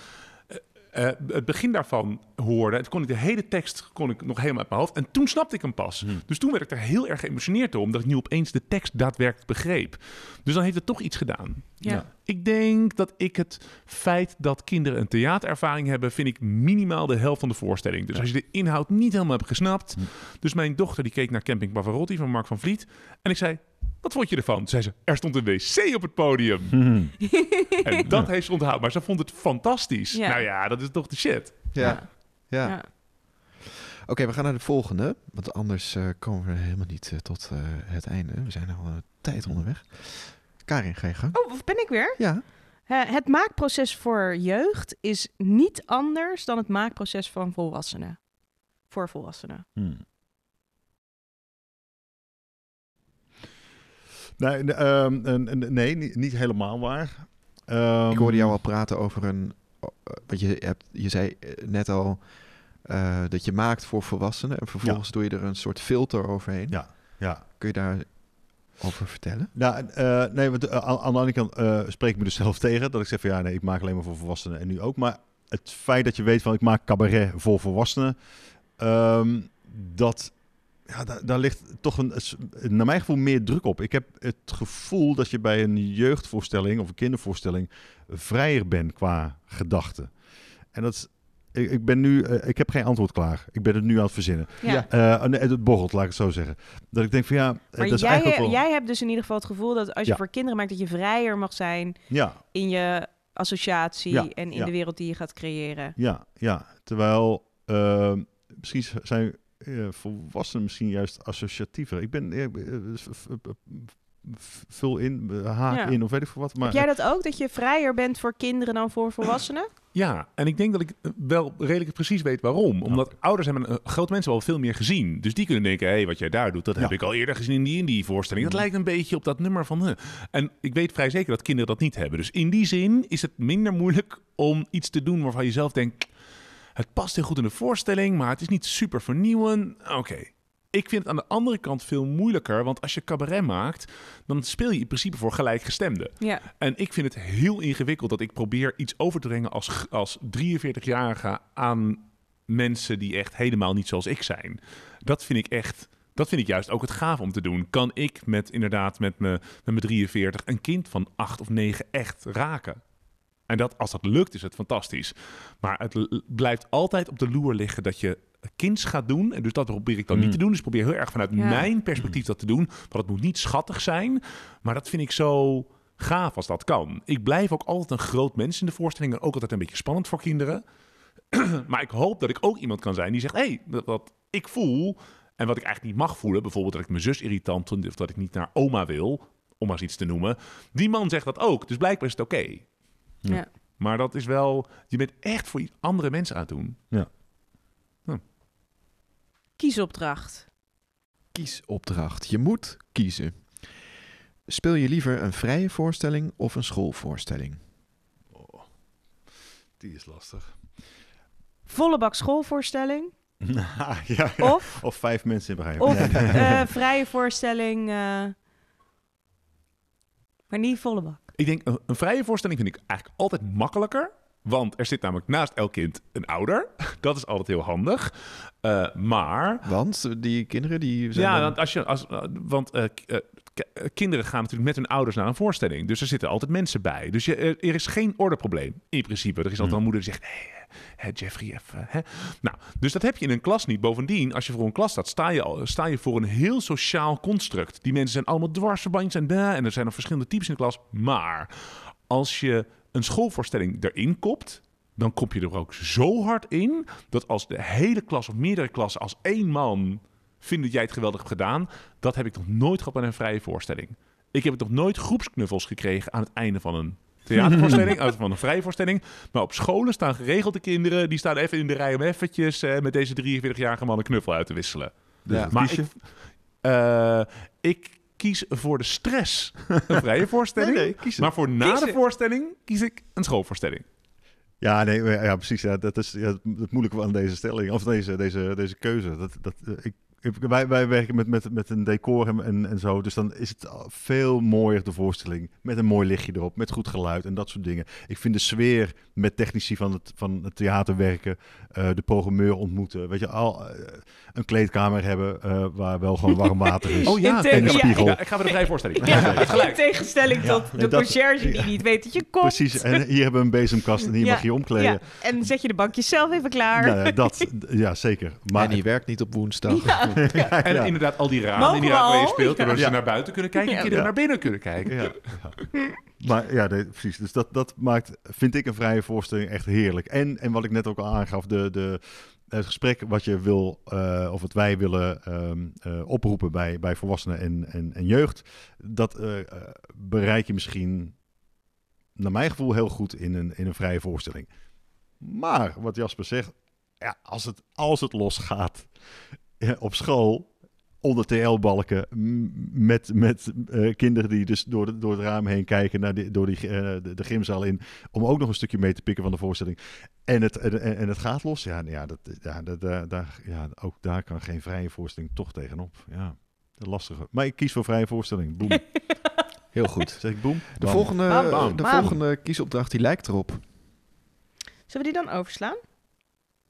D: eh, het begin daarvan hoorde, toen kon ik de hele tekst kon ik nog helemaal uit mijn hoofd. En toen snapte ik hem pas.
E: Hmm.
D: Dus toen werd ik er heel erg geëmotioneerd door, omdat ik nu opeens de tekst daadwerkelijk begreep. Dus dan heeft het toch iets gedaan.
A: Ja.
E: Ja.
D: Ik denk dat ik het feit dat kinderen een theaterervaring hebben, vind ik minimaal de helft van de voorstelling. Dus
E: Ja.
D: als je de inhoud niet helemaal hebt gesnapt.
E: Hm.
D: Dus mijn dochter die keek naar Camping Pavarotti van Mark van Vliet. En ik zei, wat vond je ervan? Toen zei ze, er stond een wc op het podium.
E: Mhm. [laughs]
D: En dat heeft ze onthouden. Maar ze vond het fantastisch.
A: Ja.
D: Nou ja, dat is toch de shit.
B: Ja, ja.
A: Ja.
B: Oké, we gaan naar de volgende. Want anders eh, komen we helemaal niet eh, tot eh, het einde. We zijn al een tijd onderweg. Karin, ga je gang.
A: Oh, of ben ik weer?
B: Ja.
A: Het maakproces voor jeugd is niet anders dan het maakproces van volwassenen. Voor volwassenen.
E: Hmm. Nee, nee, ehm, nee niet, niet helemaal waar. Ehm,
B: Ik hoorde jou al praten over een... eh, Want je, hebt, je zei eh, net al eh, dat je maakt voor volwassenen. En vervolgens doe je er een soort filter overheen.
E: Ja, ja.
B: Kun je daar over vertellen?
E: Nou, nee, want, aan, de andere kant spreek ik me dus zelf [laughs] tegen. Dat ik zeg van ja, nee, ik maak alleen maar voor volwassenen en nu ook. Maar het feit dat je weet van ik maak cabaret voor volwassenen, ehm, dat, ja, daar, daar ligt toch een, naar mijn gevoel meer druk op. Ik heb het gevoel dat je bij een jeugdvoorstelling of een kindervoorstelling vrijer bent qua gedachten. En dat is, ik, ik ben nu, eh, ik heb geen antwoord klaar. Ik ben het nu aan het verzinnen.
A: Ja.
E: Eh, nee, het borrelt, laat ik het zo zeggen. Dat ik denk van ja,
A: Maar
E: dat is
A: jij,
E: eigenlijk wel...
A: jij hebt dus in ieder geval het gevoel dat als je
E: Ja.
A: voor kinderen maakt, dat je vrijer mag zijn
E: Ja,
A: in je associatie
E: Ja,
A: en in
E: ja.
A: de wereld die je gaat creëren.
E: Ja, ja. Terwijl uh, misschien zijn uh, volwassenen misschien juist associatiever. Ik ben, v- v- vul in, haak
A: Ja.
E: in of weet ik veel wat. Maar
A: Heb jij dat ook, dat je vrijer bent voor kinderen dan voor volwassenen?
D: Ja, en ik denk dat ik eh, wel redelijk precies weet waarom. Omdat ouders hebben, eh, grote mensen wel veel meer gezien. Dus die kunnen denken, hé, hey, wat jij daar doet, dat heb ik al eerder gezien in die, in die voorstelling. Dat
E: Mhm.
D: lijkt een beetje op dat nummer van... eh. En ik weet vrij zeker dat kinderen dat niet hebben. Dus in die zin is het minder moeilijk om iets te doen waarvan je zelf denkt... het past heel goed in de voorstelling, maar het is niet super vernieuwend. Oké. Ik vind het aan de andere kant veel moeilijker, want als je cabaret maakt, dan speel je in principe voor gelijkgestemden.
A: Ja.
D: En ik vind het heel ingewikkeld dat ik probeer iets over te brengen als, als 43-jarige aan mensen die echt helemaal niet zoals ik zijn. Dat vind ik echt, dat vind ik juist ook het gaaf om te doen. Kan ik met inderdaad met me, met mijn 43 een kind van 8 of 9 echt raken? En dat, als dat lukt, is het fantastisch. Maar het blijft altijd op de loer liggen dat je kinds gaat doen. En dus dat probeer ik dan
E: Mm.
D: niet te doen. Dus ik probeer heel erg vanuit
A: Ja.
D: mijn perspectief dat te doen. Want het moet niet schattig zijn. Maar dat vind ik zo gaaf als dat kan. Ik blijf ook altijd een groot mens in de voorstellingen. Ook altijd een beetje spannend voor kinderen. [clears throat] maar ik hoop dat ik ook iemand kan zijn die zegt... hé, hey, dat, wat ik voel en wat ik eigenlijk niet mag voelen... bijvoorbeeld dat ik mijn zus irritant vind... of dat ik niet naar oma wil, om maar eens iets te noemen... die man zegt dat ook. Dus blijkbaar is het oké.
E: Ja.
A: Ja.
D: Maar dat is wel... Je bent echt voor andere mensen aan het doen.
A: Kiesopdracht.
B: Kiesopdracht. Je moet kiezen. Speel je liever een vrije voorstelling of een schoolvoorstelling?
E: Oh, die is lastig.
A: Volle bak schoolvoorstelling. [laughs]
E: ja.
A: Of,
E: Of vijf mensen in begrijp.
A: of eh, [laughs] vrije voorstelling. eh, maar niet volle bak.
D: Ik denk, een, een vrije voorstelling vind ik eigenlijk altijd makkelijker. Want er zit namelijk naast elk kind een ouder. [laughs] Dat is altijd heel handig. Eh, maar
B: Want die kinderen die zijn
D: Ja,
B: dan-
D: want, als je, als, want eh, eh, kinderen gaan natuurlijk met hun ouders naar een voorstelling. Dus er zitten altijd mensen bij. Dus je, er, er is geen ordeprobleem in principe. Er is altijd
E: Hmm.
D: een moeder die zegt... Hey, hè, Jeffrey, even... Nou, dus dat heb je in een klas niet. Bovendien, als je voor een klas staat, sta je, sta je voor een heel sociaal construct. Die mensen zijn allemaal dwarsverbandjes en daar. En er zijn nog verschillende types in de klas. Maar als je een schoolvoorstelling erin kopt... dan kop je er ook zo hard in... dat als de hele klas of meerdere klassen als één man vinden dat jij het geweldig hebt gedaan. Dat heb ik nog nooit gehad bij een vrije voorstelling. Ik heb nog nooit groepsknuffels gekregen aan het einde van een theatervoorstelling, [laughs] uit van een vrije voorstelling. Maar op scholen staan geregeld de kinderen, die staan even in de rij om eventjes eh, met deze 43-jarige man een knuffel uit te wisselen.
E: Dus
B: Ja.
D: Maar ik, eh, ik kies voor de stress een [laughs] vrije voorstelling.
E: Nee, nee, kies het.
D: Maar voor na
A: Kies
D: de voorstelling kies ik een schoolvoorstelling.
E: Ja, nee, ja, precies. Ja, dat is ja, het, het moeilijke aan deze stelling, of deze, deze, deze keuze. Dat, dat, eh, ik- wij, wij werken met, met, met een decor en, en, en zo, dus dan is het veel mooier de voorstelling. Met een mooi lichtje erop, met goed geluid en dat soort dingen. Ik vind de sfeer met technici van het, van het theater werken, eh, de programmeur ontmoeten. Weet je, al eh, een kleedkamer hebben eh, waar wel gewoon warm water is. [laughs]
D: Oh ja,
E: en een spiegel.
D: Ja, ik ga voor de vrije voorstelling.
A: Ja, in tegenstelling tot de
E: dat-
A: conciërge die niet weet dat je komt.
E: Precies, en hier hebben we een bezemkast en hier
A: Ja,
E: mag je omkleden.
A: Ja, en zet je de bankjes zelf even klaar.
E: Nou ja, dat, [laughs] ja, zeker. Maar
B: en die werkt niet op woensdag. [laughs]
A: Ja.
D: En
E: Ja.
D: inderdaad, al die ramen in die ramen waar je speelt, waardoor
E: Ja.
D: ze naar buiten kunnen kijken en kinderen
E: Ja.
D: naar binnen kunnen kijken.
E: Ja, ja. Maar ja, nee, precies. Dus dat, dat maakt, vind ik, een vrije voorstelling echt heerlijk. En, en wat ik net ook al aangaf, de, de, het gesprek wat je wil, eh, of wat wij willen ehm, eh, oproepen bij, bij volwassenen en, en, en jeugd, dat eh, bereik je misschien, naar mijn gevoel, heel goed in een, in een vrije voorstelling. Maar wat Jasper zegt, ja, als, het, als het losgaat op school, onder TL-balken, met, met eh, kinderen die dus door, de, door het raam heen kijken naar die, door die, eh, de, de gymzaal in, om ook nog een stukje mee te pikken van de voorstelling. En het, en, en het gaat los, ja, ja, dat, ja, dat, daar- daar, ja, ook daar kan geen vrije voorstelling toch tegenop. Ja, lastige. Maar ik kies voor vrije voorstelling. Boom. [laughs]
B: Heel goed.
E: Zeg ik boom?
B: De
E: Bam.
B: volgende,
A: Bam,
D: bam,
B: de
A: bam.
B: volgende kiesopdracht die lijkt erop.
A: Zullen we die dan overslaan?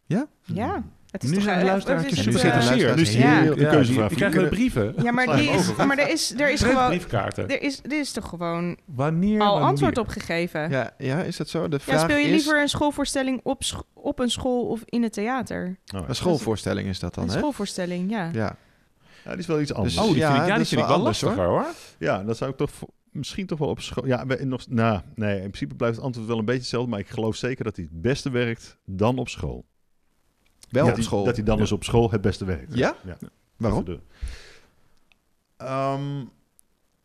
B: Ja?
A: Ja. Het is
D: Nu
A: toch,
D: zijn de luisteraartjes
B: nu zitten
A: eh,
B: luisteraars
E: nu
A: Ja.
E: hier een
D: Ja,
E: keuzevraag.
D: die, die krijgen we brieven.
A: Ja, maar, die is, maar er is, er is gewoon...
D: briefkaarten.
A: Er is, er is toch gewoon
D: Wanneer?
A: al
D: wanneer?
A: antwoord op gegeven? Ja,
B: Ja, ja, is dat zo? De vraag
A: speel je
B: is...
A: liever een schoolvoorstelling op, op een school of in het theater?
E: Oh,
B: Een schoolvoorstelling is dat dan,
A: Een
B: hè?
A: schoolvoorstelling, ja.
B: Ja.
E: ja, die is wel iets anders.
B: Dus-
D: Oh, die
B: Ja,
D: vind ik, ja,
B: dat
D: die
B: is
D: vind ik
B: wel
D: lastiger hoor.
E: Ja, dat zou ik toch misschien toch wel op school. Ja, nog, nou, nee, in principe blijft het antwoord wel een beetje hetzelfde, maar ik geloof zeker dat hij het beste werkt dan op school.
B: Wel
E: dat
B: op
E: hij-
B: school.
E: dat hij dan
D: Ja.
E: dus op school het beste werkt.
B: Ja?
E: ja.
B: Waarom?
E: Ehm,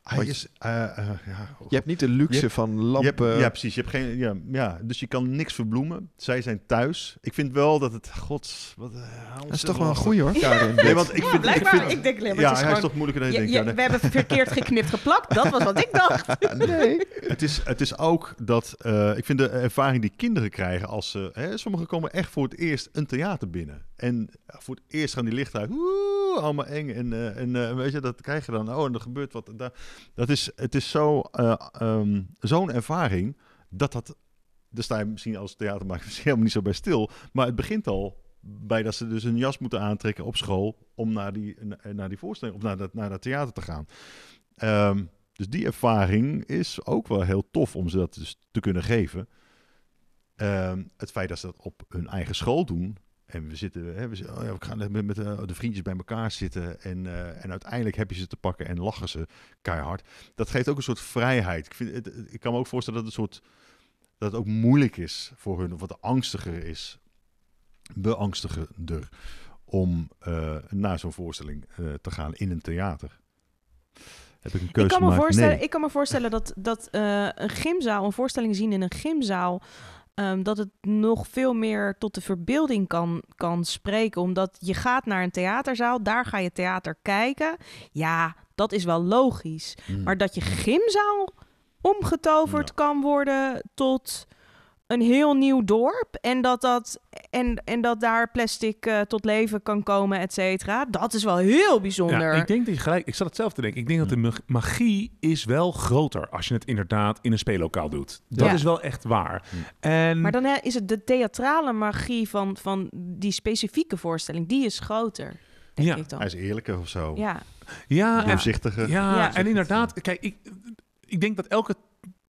E: Hij is, eh, eh, ja,
B: Je hebt niet de luxe
E: hebt-
B: van
E: Je
B: lampen.
E: hebt- ja, precies. Je hebt geen, ja, ja, dus je kan niks verbloemen. Zij zijn thuis. Ik vind wel dat het, gods, wat, eh,
B: dat is toch wel een goeie hoor, Karin.
E: Nee, want ik
A: Ja,
E: vind, ik
A: blijkbaar.
E: vind,
A: Ik denk alleen maar,
E: ja,
A: het is
E: hij is toch moeilijker dan je,
A: Je-
E: denkt.
A: je-
E: Ja,
A: we hebben verkeerd geknipt geplakt. Dat was wat ik [laughs] dacht.
B: Nee. [laughs]
E: Het is, het is ook dat, eh, ik vind de ervaring die kinderen krijgen als ze, hè, sommigen komen echt voor het eerst een theater binnen. En voor het eerst gaan die lichten uit, Oeh, allemaal eng. En, eh, en eh, weet je, dat krijg je dan, oh, en er gebeurt wat. Dat is, het is zo, eh, ehm, zo'n ervaring, dat dat, daar sta je misschien als theatermaker [laughs] misschien helemaal niet zo bij stil. Maar het begint al bij dat ze dus een jas moeten aantrekken op school om naar die, naar die voorstelling, of naar dat, naar dat theater te gaan. Ehm, dus die ervaring is ook wel heel tof om ze dat dus te kunnen geven. Ehm, het feit dat ze dat op hun eigen school doen. En we zitten, hè, we, zitten- oh ja, we gaan met, met eh, de vriendjes bij elkaar zitten. En, eh, en uiteindelijk heb je ze te pakken en lachen ze keihard. Dat geeft ook een soort vrijheid. Ik, vind, het, ik kan me ook voorstellen dat het, een soort, dat het ook moeilijk is voor hun. Of wat angstiger is. Beangstigender. Om eh, naar zo'n voorstelling te gaan in een theater. Heb ik een
A: Ik
E: keuze
A: kan, me
E: gemaakt?
A: voorstellen,
E: Nee.
A: ik kan me voorstellen dat, dat een gymzaal, een voorstelling zien in een gymzaal, ehm, dat het nog veel meer tot de verbeelding kan, kan spreken. Omdat je gaat naar een theaterzaal, daar ga je theater kijken. Ja, dat is wel logisch.
E: Mm.
A: Maar dat je gymzaal omgetoverd
E: Ja.
A: kan worden tot een heel nieuw dorp. En dat, dat, en, en dat daar plastic eh, tot leven kan komen, et cetera. Dat is wel heel bijzonder.
D: Ja, ik denk dat je gelijk... Ik zat het zelf te denken. Ik denk dat de mag- magie is wel groter als je het inderdaad in een speellokaal doet. Dat
A: Ja.
D: is wel echt waar.
E: Hm.
D: En
A: Maar dan is het de theatrale magie van, van die specifieke voorstelling, die is groter, denk
D: Ja,
A: ik dan.
E: Hij is eerlijker of zo.
A: Ja,
D: ja, ja,
A: Ja.
D: en inderdaad, kijk, ik, ik denk dat elke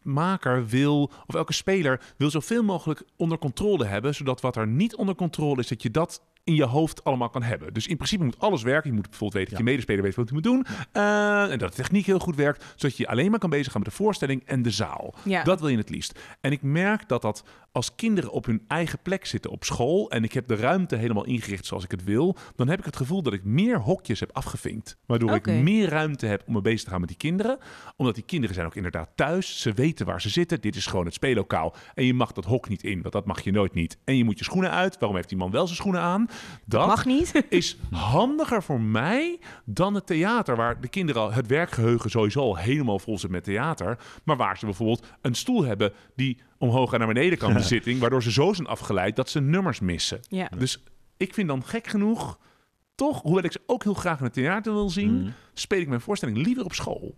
D: maker wil, of elke speler wil zoveel mogelijk onder controle hebben, zodat wat er niet onder controle is, dat je dat in je hoofd allemaal kan hebben. Dus in principe moet alles werken. Je moet bijvoorbeeld weten dat je medespeler weet wat hij moet doen. eh, en dat de techniek heel goed werkt, zodat je alleen maar kan bezig gaan met de voorstelling en de zaal.
A: ja.
D: Dat wil je het liefst. En ik merk dat dat als kinderen op hun eigen plek zitten op school en ik heb de ruimte helemaal ingericht zoals ik het wil, dan heb ik het gevoel dat ik meer hokjes heb afgevinkt. Waardoor ik meer ruimte heb om me bezig te gaan met die kinderen. Omdat die kinderen zijn ook inderdaad thuis. Ze weten waar ze zitten. Dit is gewoon het speellokaal. En je mag dat hok niet in, want dat mag je nooit niet. En je moet je schoenen uit. Waarom heeft die man wel zijn schoenen aan? Dat
A: Mag niet. [laughs]
D: is handiger voor mij dan het theater, waar de kinderen al het werkgeheugen sowieso al helemaal vol zit met theater. Maar waar ze bijvoorbeeld een stoel hebben die omhoog en naar beneden kan, [laughs] de zitting, waardoor ze zo zijn afgeleid dat ze nummers missen.
A: Ja.
D: Dus ik vind dan gek genoeg, toch, hoewel ik ze ook heel graag in het theater wil zien,
E: Mm.
D: speel ik mijn voorstelling liever op school.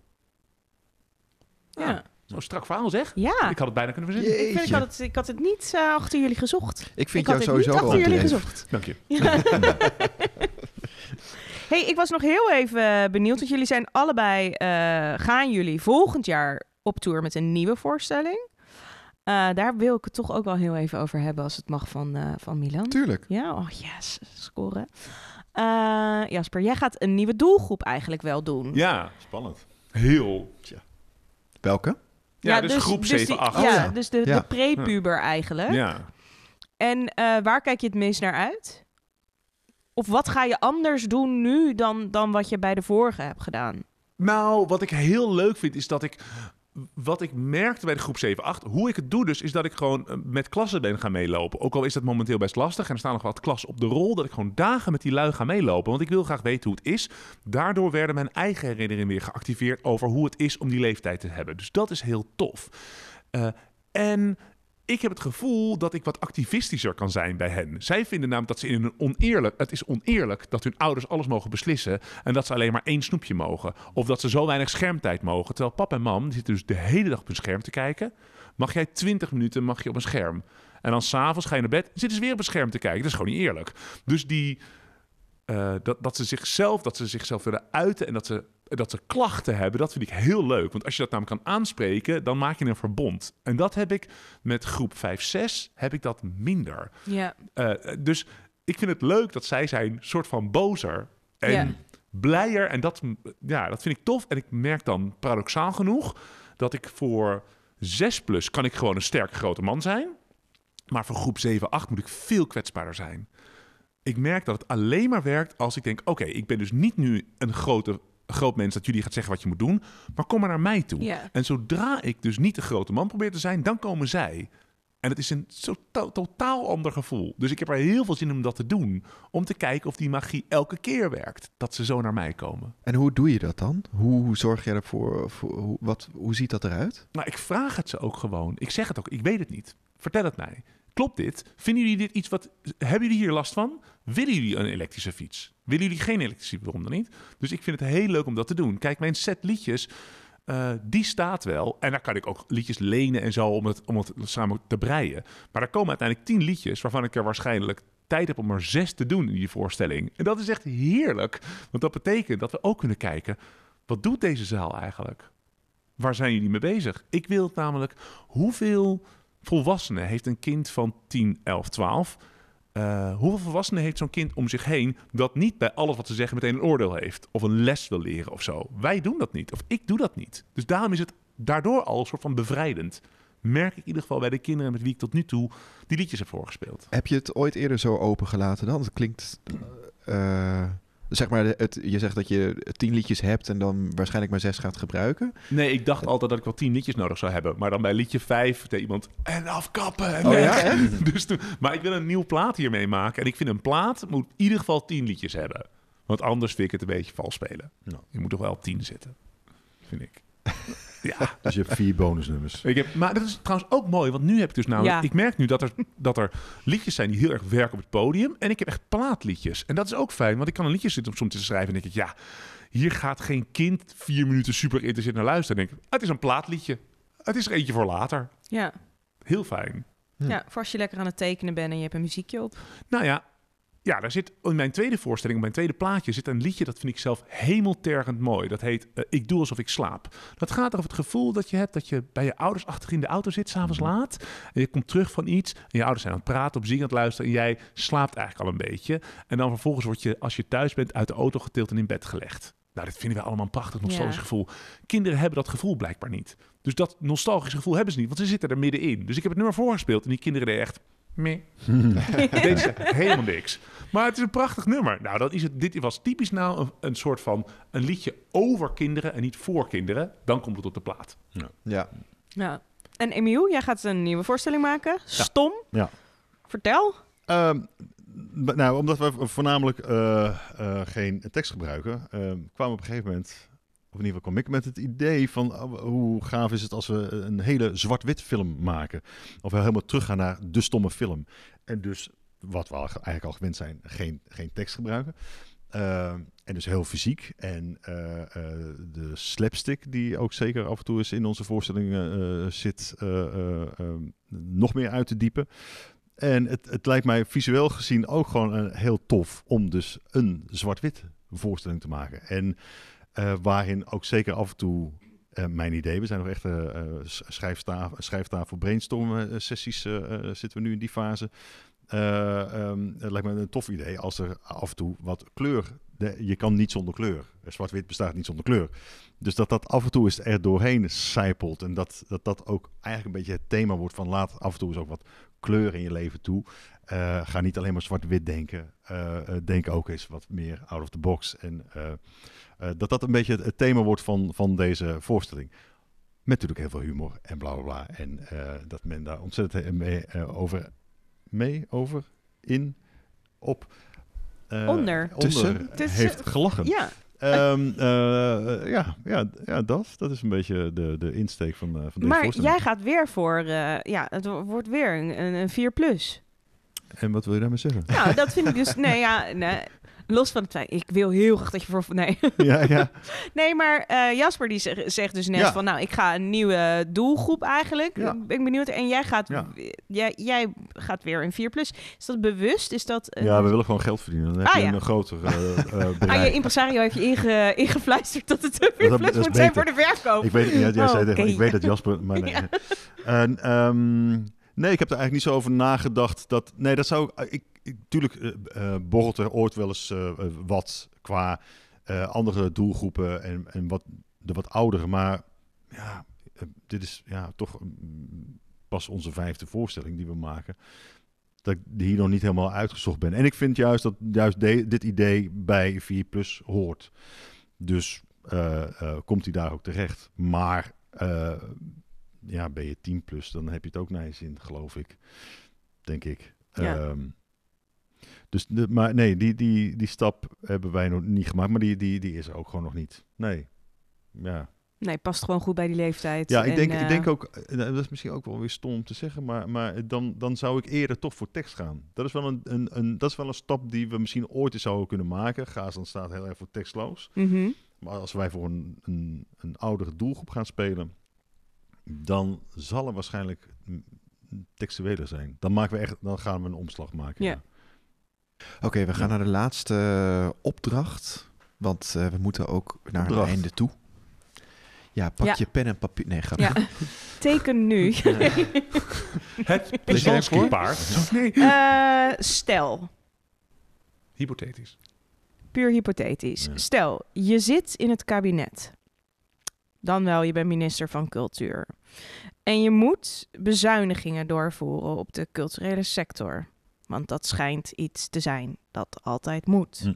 A: Ja.
D: Zo'n strak verhaal zeg.
A: ja.
D: Ik had het bijna kunnen verzinnen.
A: Ik, vind, ik, had het, ik had het niet eh, achter jullie gezocht.
B: Ik vind
A: ik
B: jou
A: had het
B: sowieso
A: niet achter jullie gezocht.
D: Dank je. [laughs]
A: hey, ik was nog heel even benieuwd, want jullie zijn allebei, eh, gaan jullie volgend jaar op tour met een nieuwe voorstelling? Eh, daar wil ik het toch ook wel heel even over hebben, als het mag, van, eh, van Milan.
B: Tuurlijk.
A: Ja, oh yes, scoren. Eh, Jasper, jij gaat een nieuwe doelgroep eigenlijk wel doen.
D: Ja,
E: Spannend.
D: heel.
B: Welke?
D: Ja, dus, groep
A: die-
D: 7, 8.
A: ja,
B: Oh ja.
A: dus de,
B: Ja.
A: de prepuber eigenlijk.
D: ja.
A: En eh, waar kijk je het meest naar uit? Of wat ga je anders doen nu dan, dan wat je bij de vorige hebt gedaan?
D: Nou, wat ik heel leuk vind is dat ik. Wat ik merkte bij de groep 7, 8, hoe ik het doe dus, is dat ik gewoon eh, met klassen ben gaan meelopen. Ook al is dat momenteel best lastig en er staan nog wat klassen op de rol, dat ik gewoon dagen met die lui ga meelopen. Want ik wil graag weten hoe het is. Daardoor werden mijn eigen herinneringen weer geactiveerd over hoe het is om die leeftijd te hebben. Dus dat is heel tof. Eh, en ik heb het gevoel dat ik wat activistischer kan zijn bij hen. Zij vinden namelijk dat ze in een oneerlijk... Het is oneerlijk dat hun ouders alles mogen beslissen... en dat ze alleen maar één snoepje mogen. Of dat ze zo weinig schermtijd mogen. Terwijl pap en mam zitten dus de hele dag op hun scherm te kijken. Mag jij 20 minuten mag je op een scherm. En dan s'avonds ga je naar bed zitten ze weer op een scherm te kijken. Dat is gewoon niet eerlijk. Dus die... eh, dat, dat ze zichzelf, dat ze zichzelf willen uiten en dat ze, dat ze klachten hebben, dat vind ik heel leuk. Want als je dat namelijk kan aanspreken, dan maak je een verbond. En dat heb ik met groep 5, 6, heb ik dat minder.
A: Ja.
D: Eh, dus ik vind het leuk dat zij zijn soort van bozer en
A: Ja.
D: blijer. En dat, ja, dat vind ik tof. En ik merk dan paradoxaal genoeg dat ik voor 6 plus kan ik gewoon een sterke grote man zijn. Maar voor groep 7, 8 moet ik veel kwetsbaarder zijn. Ik merk dat het alleen maar werkt als ik denk: oké, ik ben dus niet nu een grote groot mens dat jullie gaat zeggen wat je moet doen. Maar kom maar naar mij toe. En zodra ik dus niet de grote man probeer te zijn, dan komen zij. En het is een zo to- totaal ander gevoel. Dus ik heb er heel veel zin in om dat te doen. Om te kijken of die magie elke keer werkt. Dat ze zo naar mij komen.
B: En hoe doe je dat dan? Hoe, hoe zorg je ervoor? Voor, hoe, wat, hoe ziet dat eruit?
D: Nou, ik vraag het ze ook gewoon. Ik zeg het ook. Ik weet het niet. Vertel het mij. Klopt dit? Vinden jullie dit iets wat... Hebben jullie hier last van? Willen jullie een elektrische fiets? Willen jullie geen elektrische fiets? Waarom dan niet? Dus ik vind het heel leuk om dat te doen. Kijk, mijn set liedjes, eh, die staat wel. En daar kan ik ook liedjes lenen en zo om het, om het samen te breien. Maar er komen uiteindelijk tien liedjes... waarvan ik er waarschijnlijk tijd heb om er zes te doen in die voorstelling. En dat is echt heerlijk. Want dat betekent dat we ook kunnen kijken... wat doet deze zaal eigenlijk? Waar zijn jullie mee bezig? Ik wil namelijk... hoeveel volwassenen heeft een kind van 10, 11, 12... Eh, hoeveel volwassenen heeft zo'n kind om zich heen dat niet bij alles wat ze zeggen meteen een oordeel heeft of een les wil leren of zo? Wij doen dat niet, of ik doe dat niet. Dus daarom is het daardoor al een soort van bevrijdend. Merk ik in ieder geval bij de kinderen met wie ik tot nu toe die liedjes heb voorgespeeld.
B: Heb je het ooit eerder zo opengelaten dan? Het klinkt... eh, zeg maar, het, je zegt dat je tien liedjes hebt en dan waarschijnlijk maar zes gaat gebruiken.
D: Nee, ik dacht altijd dat ik wel tien liedjes nodig zou hebben. Maar dan bij liedje vijf deed iemand en afkappen. En
B: Oh ja,
D: weg. [laughs] dus toen, maar ik wil een nieuw plaat hiermee maken. En ik vind een plaat moet in ieder geval tien liedjes hebben. Want anders vind ik het een beetje vals spelen.
E: Nou.
D: Je moet toch wel op tien zitten. Vind ik. [laughs] ja. [laughs]
E: Dus je hebt vier bonusnummers.
D: Ik heb, maar dat is trouwens ook mooi, want nu heb ik dus namelijk...
A: Ja.
D: Ik merk nu dat er, dat er liedjes zijn die heel erg werken op het podium. En ik heb echt plaatliedjes. En dat is ook fijn, want ik kan een liedje zitten om soms te schrijven. En denk ik, ja, hier gaat geen kind vier minuten super geïnteresseerd naar luisteren. En denk ik, het is een plaatliedje. Het is er eentje voor later.
A: Ja.
D: Heel fijn.
B: Hm.
A: ja, voor als je lekker aan het tekenen bent en je hebt een muziekje op.
D: Nou ja, ja, daar zit in mijn tweede voorstelling, op mijn tweede plaatje, zit een liedje dat vind ik zelf hemeltergend mooi. Dat heet eh, Ik doe alsof ik slaap. Dat gaat over het gevoel dat je hebt dat je bij je ouders achter in de auto zit, s'avonds laat. En je komt terug van iets en je ouders zijn aan het praten, op zingen aan het luisteren en jij slaapt eigenlijk al een beetje. En dan vervolgens word je, als je thuis bent, uit de auto getild en in bed gelegd. Nou, dit vinden we allemaal een prachtig nostalgisch
A: Ja.
D: gevoel. Kinderen hebben dat gevoel blijkbaar niet. Dus dat nostalgische gevoel hebben ze niet, want ze zitten er middenin. Dus ik heb het nummer voorgespeeld en die kinderen deden echt... Meh. [laughs] Deze zegt [laughs] helemaal niks. Maar het is een prachtig nummer. Nou, dat is het, dit was typisch nou een, een soort van een liedje over kinderen en niet voor kinderen. Dan komt het op de plaat.
B: Ja.
A: Ja. En Emiel, jij gaat een nieuwe voorstelling maken. Stom.
E: Ja.
A: Vertel.
E: Ehm, nou, omdat we voornamelijk eh, eh, geen tekst gebruiken, ehm, kwamen we op een gegeven moment, of in ieder geval kwam ik met het idee van oh, hoe gaaf is het als we een hele zwart-wit film maken. Of we helemaal teruggaan naar de stomme film. En dus, wat we eigenlijk al gewend zijn, geen, geen tekst gebruiken. Ehm, en dus heel fysiek. En eh, eh, de slapstick, die ook zeker af en toe eens in onze voorstellingen eh, zit, eh, eh, ehm, nog meer uit te diepen. En het, het lijkt mij visueel gezien ook gewoon heel tof om dus een zwart-wit voorstelling te maken. En eh, waarin ook zeker af en toe eh, mijn idee, we zijn nog echt s- schrijftafel, schrijftafel brainstorm sessies zitten we nu in die fase. Eh, ehm, het lijkt me een tof idee als er af en toe wat kleur. Je kan niet zonder kleur. Zwart-wit bestaat niet zonder kleur. Dus dat dat af en toe eens er doorheen sijpelt. En dat, dat dat ook eigenlijk een beetje het thema wordt van laat af en toe eens ook wat kleur in je leven toe. Ga niet alleen maar zwart-wit denken. Denk ook eens wat meer out of the box. En eh, dat dat een beetje het, het thema wordt van, van deze voorstelling. Met natuurlijk heel veel humor en bla bla bla. En eh, dat men daar ontzettend mee, eh, over, mee, over, in, op, eh,
A: Onder.
B: Tussen.
A: Tussen.
E: heeft gelachen.
A: Ja.
E: Ehm, eh, ja, ja, ja, dat. Dat is een beetje de, de insteek van, eh, van deze
A: Maar
E: voorstelling.
A: jij gaat weer voor, eh, ja, het wo- wordt weer een, een, een 4 plus.
E: En wat wil je daarmee zeggen?
A: Nou, dat vind ik dus, nee, ja, nee. Los van het feit, ik wil heel graag dat je voor, nee. [laughs]
E: ja, ja. [laughs]
A: Nee, maar eh, Jasper die zeg- zegt dus net
E: Ja.
A: van, nou, ik ga een nieuwe doelgroep eigenlijk.
E: Ja.
A: Ben ik benieuwd. En jij gaat,
E: Ja.
A: jij, jij gaat weer een 4 plus. Is dat bewust? Is dat een-
E: ja, we willen gewoon geld verdienen. Dan heb
A: Ah,
E: je
A: ja.
E: een groter eh, [laughs] eh,
A: Ah, je
E: bereik.
A: impresario heeft je inge, ingefluisterd dat het een 4
E: Dat-
A: plus
E: dat
A: moet zijn voor de verkoop.
E: Ik weet, ja, jij
A: Oh,
E: zei tegen ik weet dat Jasper, maar nee.
A: Ja.
E: Nee, ik heb er eigenlijk niet zo over nagedacht. Dat, nee, dat zou ik, ik, tuurlijk eh, borrelt er ooit wel eens eh, wat qua andere doelgroepen en, en wat de wat oudere. Maar ja, dit is ja toch mm, pas onze vijfde voorstelling die we maken. Dat ik hier nog niet helemaal uitgezocht ben. En ik vind juist dat juist dit idee bij 4 Plus hoort. Dus komt hij daar ook terecht. Maar ja, ben je 10 plus, dan heb je het ook naar je zin, geloof ik. Denk ik.
A: Ja.
E: Ehm, dus, de, maar nee, die, die, die stap hebben wij nog niet gemaakt, maar die, die, die is er ook gewoon nog niet. Nee. Ja,
A: Nee, past gewoon goed bij die leeftijd.
E: ja ik,
A: En,
E: denk,
A: eh,
E: ik denk ook, eh, dat is misschien ook wel weer stom om te zeggen, maar, maar dan, dan zou ik eerder toch voor tekst gaan. Dat is, wel een, een, een, dat is wel een stap die we misschien ooit eens zouden kunnen maken. Gaasland staat heel erg voor tekstloos.
A: mhm.
E: Maar als wij voor een, een, een oudere doelgroep gaan spelen, dan zal er waarschijnlijk textueler zijn. Dan, maken we echt, dan gaan we een omslag maken.
A: Ja.
B: Oké, we gaan naar de laatste eh, opdracht. Want eh, we moeten ook naar
E: Opdracht.
B: het einde toe. Ja, pak
A: Ja.
B: je pen en papier. Nee, grapje.
A: Ja, [laughs] teken nu. [laughs]
D: Het [laughs]
B: Lees jij voor?
D: paard. Nee.
A: Eh, stel,
D: Hypothetisch.
A: puur hypothetisch.
E: Ja.
A: Stel, je zit in het kabinet. Dan wel, je bent minister van Cultuur. En je moet bezuinigingen doorvoeren op de culturele sector. Want dat schijnt iets te zijn dat altijd moet.
E: Hm.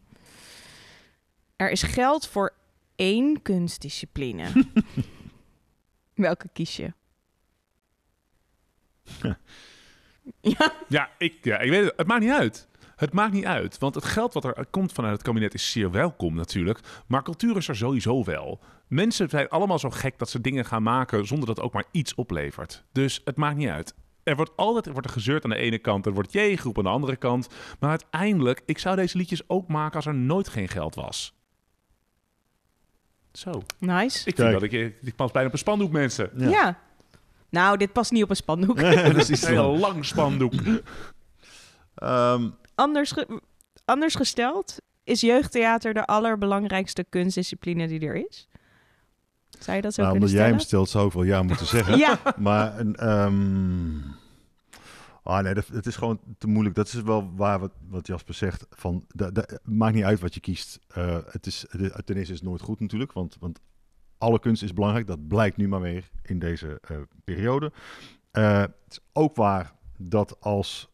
A: Er is geld voor één kunstdiscipline. [laughs] Welke kies je? [laughs] ja,
D: Ja, ik, ja, ik weet het. Het maakt niet uit. Het maakt niet uit. Want het geld wat er komt vanuit het kabinet is zeer welkom natuurlijk. Maar cultuur is er sowieso wel. Mensen zijn allemaal zo gek dat ze dingen gaan maken zonder dat het ook maar iets oplevert. Dus het maakt niet uit. Er wordt altijd er wordt er gezeurd aan de ene kant, er wordt jee geroepen aan de andere kant. Maar uiteindelijk, ik zou deze liedjes ook maken als er nooit geen geld was. Zo.
A: nice.
D: Ik vind
E: Kijk.
D: dat ik, ik pas bijna op een spandoek, mensen.
A: Ja. Nou, dit past niet op een spandoek. [laughs]
B: Precies.
D: Een heel lang spandoek.
E: Ehm,
A: Anders, ge- anders gesteld, is jeugdtheater de allerbelangrijkste kunstdiscipline die er is? Zou je dat zo
E: nou,
A: kunnen
E: omdat jij hem stelt, zou ik wel ja moeten zeggen. [laughs]
A: Ja,
E: Maar ehm, ah, nee, dat, het is gewoon te moeilijk. Dat is wel waar wat, wat Jasper zegt. Van, maakt niet uit wat je kiest. Eh, het is, het, ten eerste is het nooit goed natuurlijk. Want, want alle kunst is belangrijk. Dat blijkt nu maar weer in deze eh, periode. Eh, het is ook waar dat als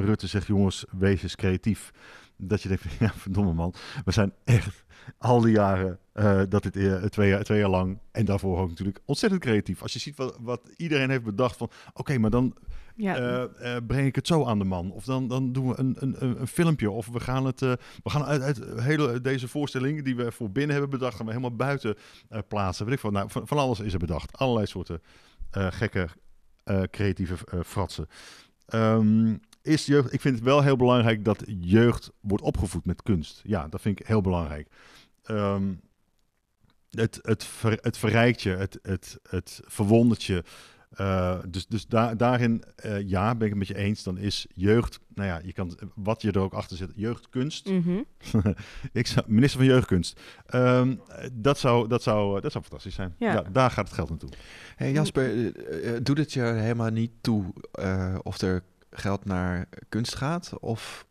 E: Rutte zegt... jongens, wees eens creatief. Dat je denkt, [laughs] ja, verdomme man. We zijn echt al die jaren eh, dat dit eh, twee, jaar, twee jaar lang... en daarvoor ook natuurlijk ontzettend creatief. Als je ziet wat, wat iedereen heeft bedacht van... oké, maar dan
A: ja.
E: eh, breng ik het zo aan de man. Of dan, dan doen we een, een, een filmpje. Of we gaan het. we gaan uit, uit hele deze voorstelling die we voor binnen hebben bedacht, gaan we helemaal buiten plaatsen. Weet ik wat. Nou, van, van alles is er bedacht. Allerlei soorten gekke, creatieve fratsen. Ehm, is jeugd, ik vind het wel heel belangrijk dat jeugd wordt opgevoed met kunst. Ja, dat vind ik heel belangrijk. Ehm, het, het, ver, het verrijkt je, het, het, het verwondert je. Eh, dus dus daar, daarin, eh, ja, ben ik het met je eens. Dan is jeugd, nou ja, je kan, wat je er ook achter zet, jeugdkunst.
A: Mhm. [laughs]
E: ik zou, minister van Jeugdkunst. Ehm, dat, zou, dat, zou, dat zou fantastisch zijn.
A: Ja.
E: Ja. daar gaat het geld naartoe.
B: Hey Jasper, eh, eh, doet het je helemaal niet toe eh, of er geld naar kunst gaat? Of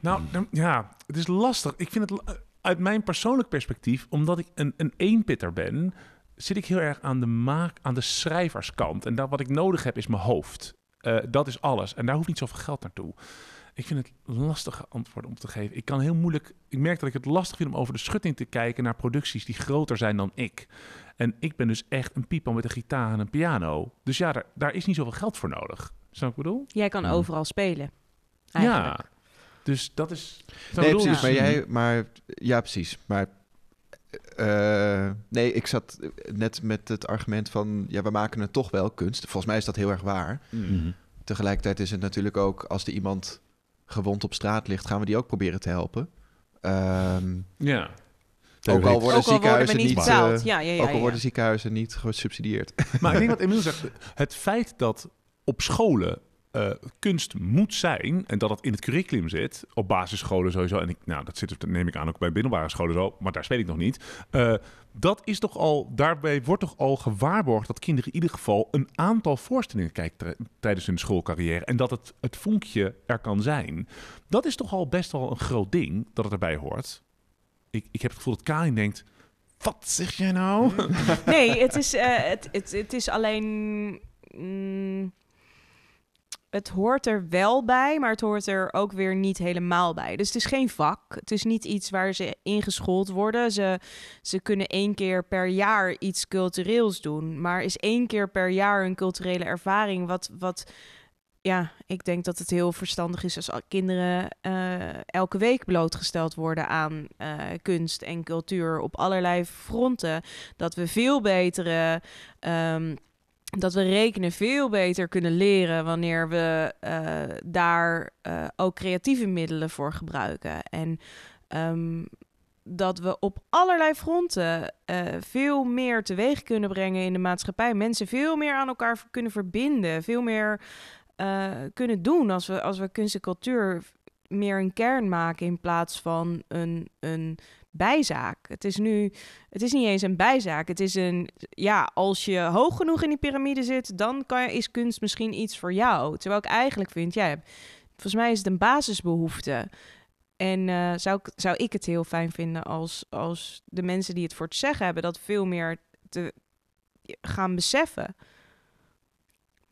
D: Nou, dan- ja, het is lastig. Ik vind het uit mijn persoonlijk perspectief, omdat ik een, een eenpitter ben, zit ik heel erg aan de, maak, aan de schrijverskant. En dat wat ik nodig heb is mijn hoofd. Eh, dat is alles. En daar hoeft niet zoveel geld naartoe. Ik vind het lastige antwoorden om te geven. Ik kan heel moeilijk. Ik merk dat ik het lastig vind om over de schutting te kijken naar producties die groter zijn dan ik. En ik ben dus echt een pipo met een gitaar en een piano. Dus ja, daar, daar is niet zoveel geld voor nodig. Snap ik bedoel?
A: Jij kan
E: Ja.
A: overal spelen. Eigenlijk.
D: Ja. Dus dat is.
B: nee,
D: ik
B: precies.
D: bedoel?
B: Maar jij, maar ja, precies. Maar eh, nee, ik zat net met het argument van ja, we maken het toch wel kunst. Volgens mij is dat heel erg waar. Tegelijkertijd is het natuurlijk ook als er iemand gewond op straat ligt, gaan we die ook proberen te helpen. Ehm,
D: Ja.
B: ook al worden
A: Ook al worden
B: ziekenhuizen
A: niet
B: niet,
A: betaald.
B: eh,
A: ja, ja, ja,
B: ook al worden ziekenhuizen niet gesubsidieerd.
D: Maar ik denk wat [laughs] Emiel zegt, het feit dat op scholen eh, kunst moet zijn en dat het in het curriculum zit, op basisscholen sowieso, en ik, nou, dat zit, dat neem ik aan ook bij middelbare scholen zo, maar daar weet ik nog niet. eh, dat is toch al, daarbij wordt toch al gewaarborgd dat kinderen in ieder geval een aantal voorstellingen kijken tijdens hun schoolcarrière en dat het, het vonkje er kan zijn. Dat is toch al best wel een groot ding dat het erbij hoort. Ik, ik heb het gevoel dat Karin denkt, wat zeg jij nou? [laughs]
A: Nee, het is, eh, het, het, het is alleen. mm, het hoort er wel bij, maar het hoort er ook weer niet helemaal bij. Dus het is geen vak. Het is niet iets waar ze ingeschoold worden. Ze, ze kunnen één keer per jaar iets cultureels doen. Maar is één keer per jaar een culturele ervaring wat. wat ja, ik denk dat het heel verstandig is als al- kinderen eh, elke week blootgesteld worden aan eh, kunst en cultuur op allerlei fronten. Dat we veel betere ehm, dat we rekenen veel beter kunnen leren wanneer we eh, daar eh, ook creatieve middelen voor gebruiken. En ehm, dat we op allerlei fronten eh, veel meer teweeg kunnen brengen in de maatschappij. Mensen veel meer aan elkaar kunnen verbinden. Veel meer kunnen doen als we, als we kunst en cultuur meer een kern maken in plaats van een, een bijzaak. Het is nu, het is niet eens een bijzaak. Het is een, ja, als je hoog genoeg in die piramide zit, dan kan, is kunst misschien iets voor jou. Terwijl ik eigenlijk vind, ja, volgens mij is het een basisbehoefte. En eh, zou, ik, zou ik het heel fijn vinden als, als de mensen die het voor het zeggen hebben, dat veel meer te gaan beseffen.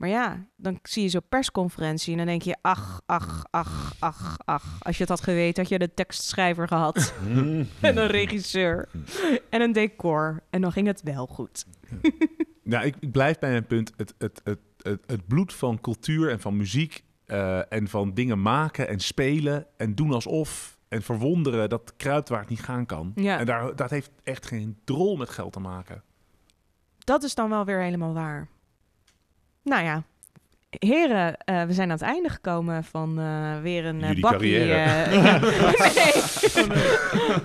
A: Maar ja, dan zie je zo'n persconferentie en dan denk je, ach, ach, ach, ach, ach. Als je het had geweten, had je de tekstschrijver gehad. [laughs] en een regisseur. en een decor. En dan ging het wel goed. [laughs]
D: Nou, ik, ik blijf bij mijn punt. Het, het, het, het, het bloed van cultuur en van muziek eh, en van dingen maken en spelen en doen alsof en verwonderen, dat kruipt waar het niet gaan kan.
A: Ja.
D: En daar, dat heeft echt geen drol met geld te maken.
A: Dat is dan wel weer helemaal waar. Nou ja, heren, eh, we zijn aan het einde gekomen van eh, weer een eh,
D: Jullie
A: bakkie.
D: carrière.
A: ja, [laughs] nee,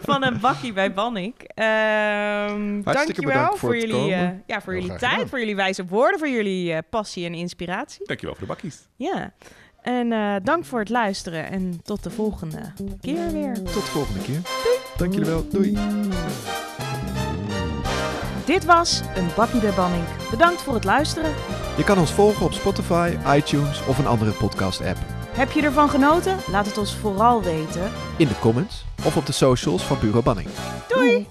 A: van, een, bakkie bij Bannik. Ehm dankjewel
B: bedankt voor
A: jullie, eh, ja, voor
B: Heel
A: jullie tijd,
B: gedaan.
A: voor jullie wijze woorden, voor jullie eh, passie en inspiratie.
D: Dankjewel voor de bakkies.
A: Ja, en eh, dank voor het luisteren en tot de volgende keer weer.
B: Tot de volgende keer. Dank jullie wel. Doei.
A: Dit was een bakkie bij Banning. Bedankt voor het luisteren.
B: Je kan ons volgen op Spotify, iTunes of een andere podcast-app.
A: Heb je ervan genoten? Laat het ons vooral weten.
B: In de comments of op de socials van Bureau Banning.
A: Doei!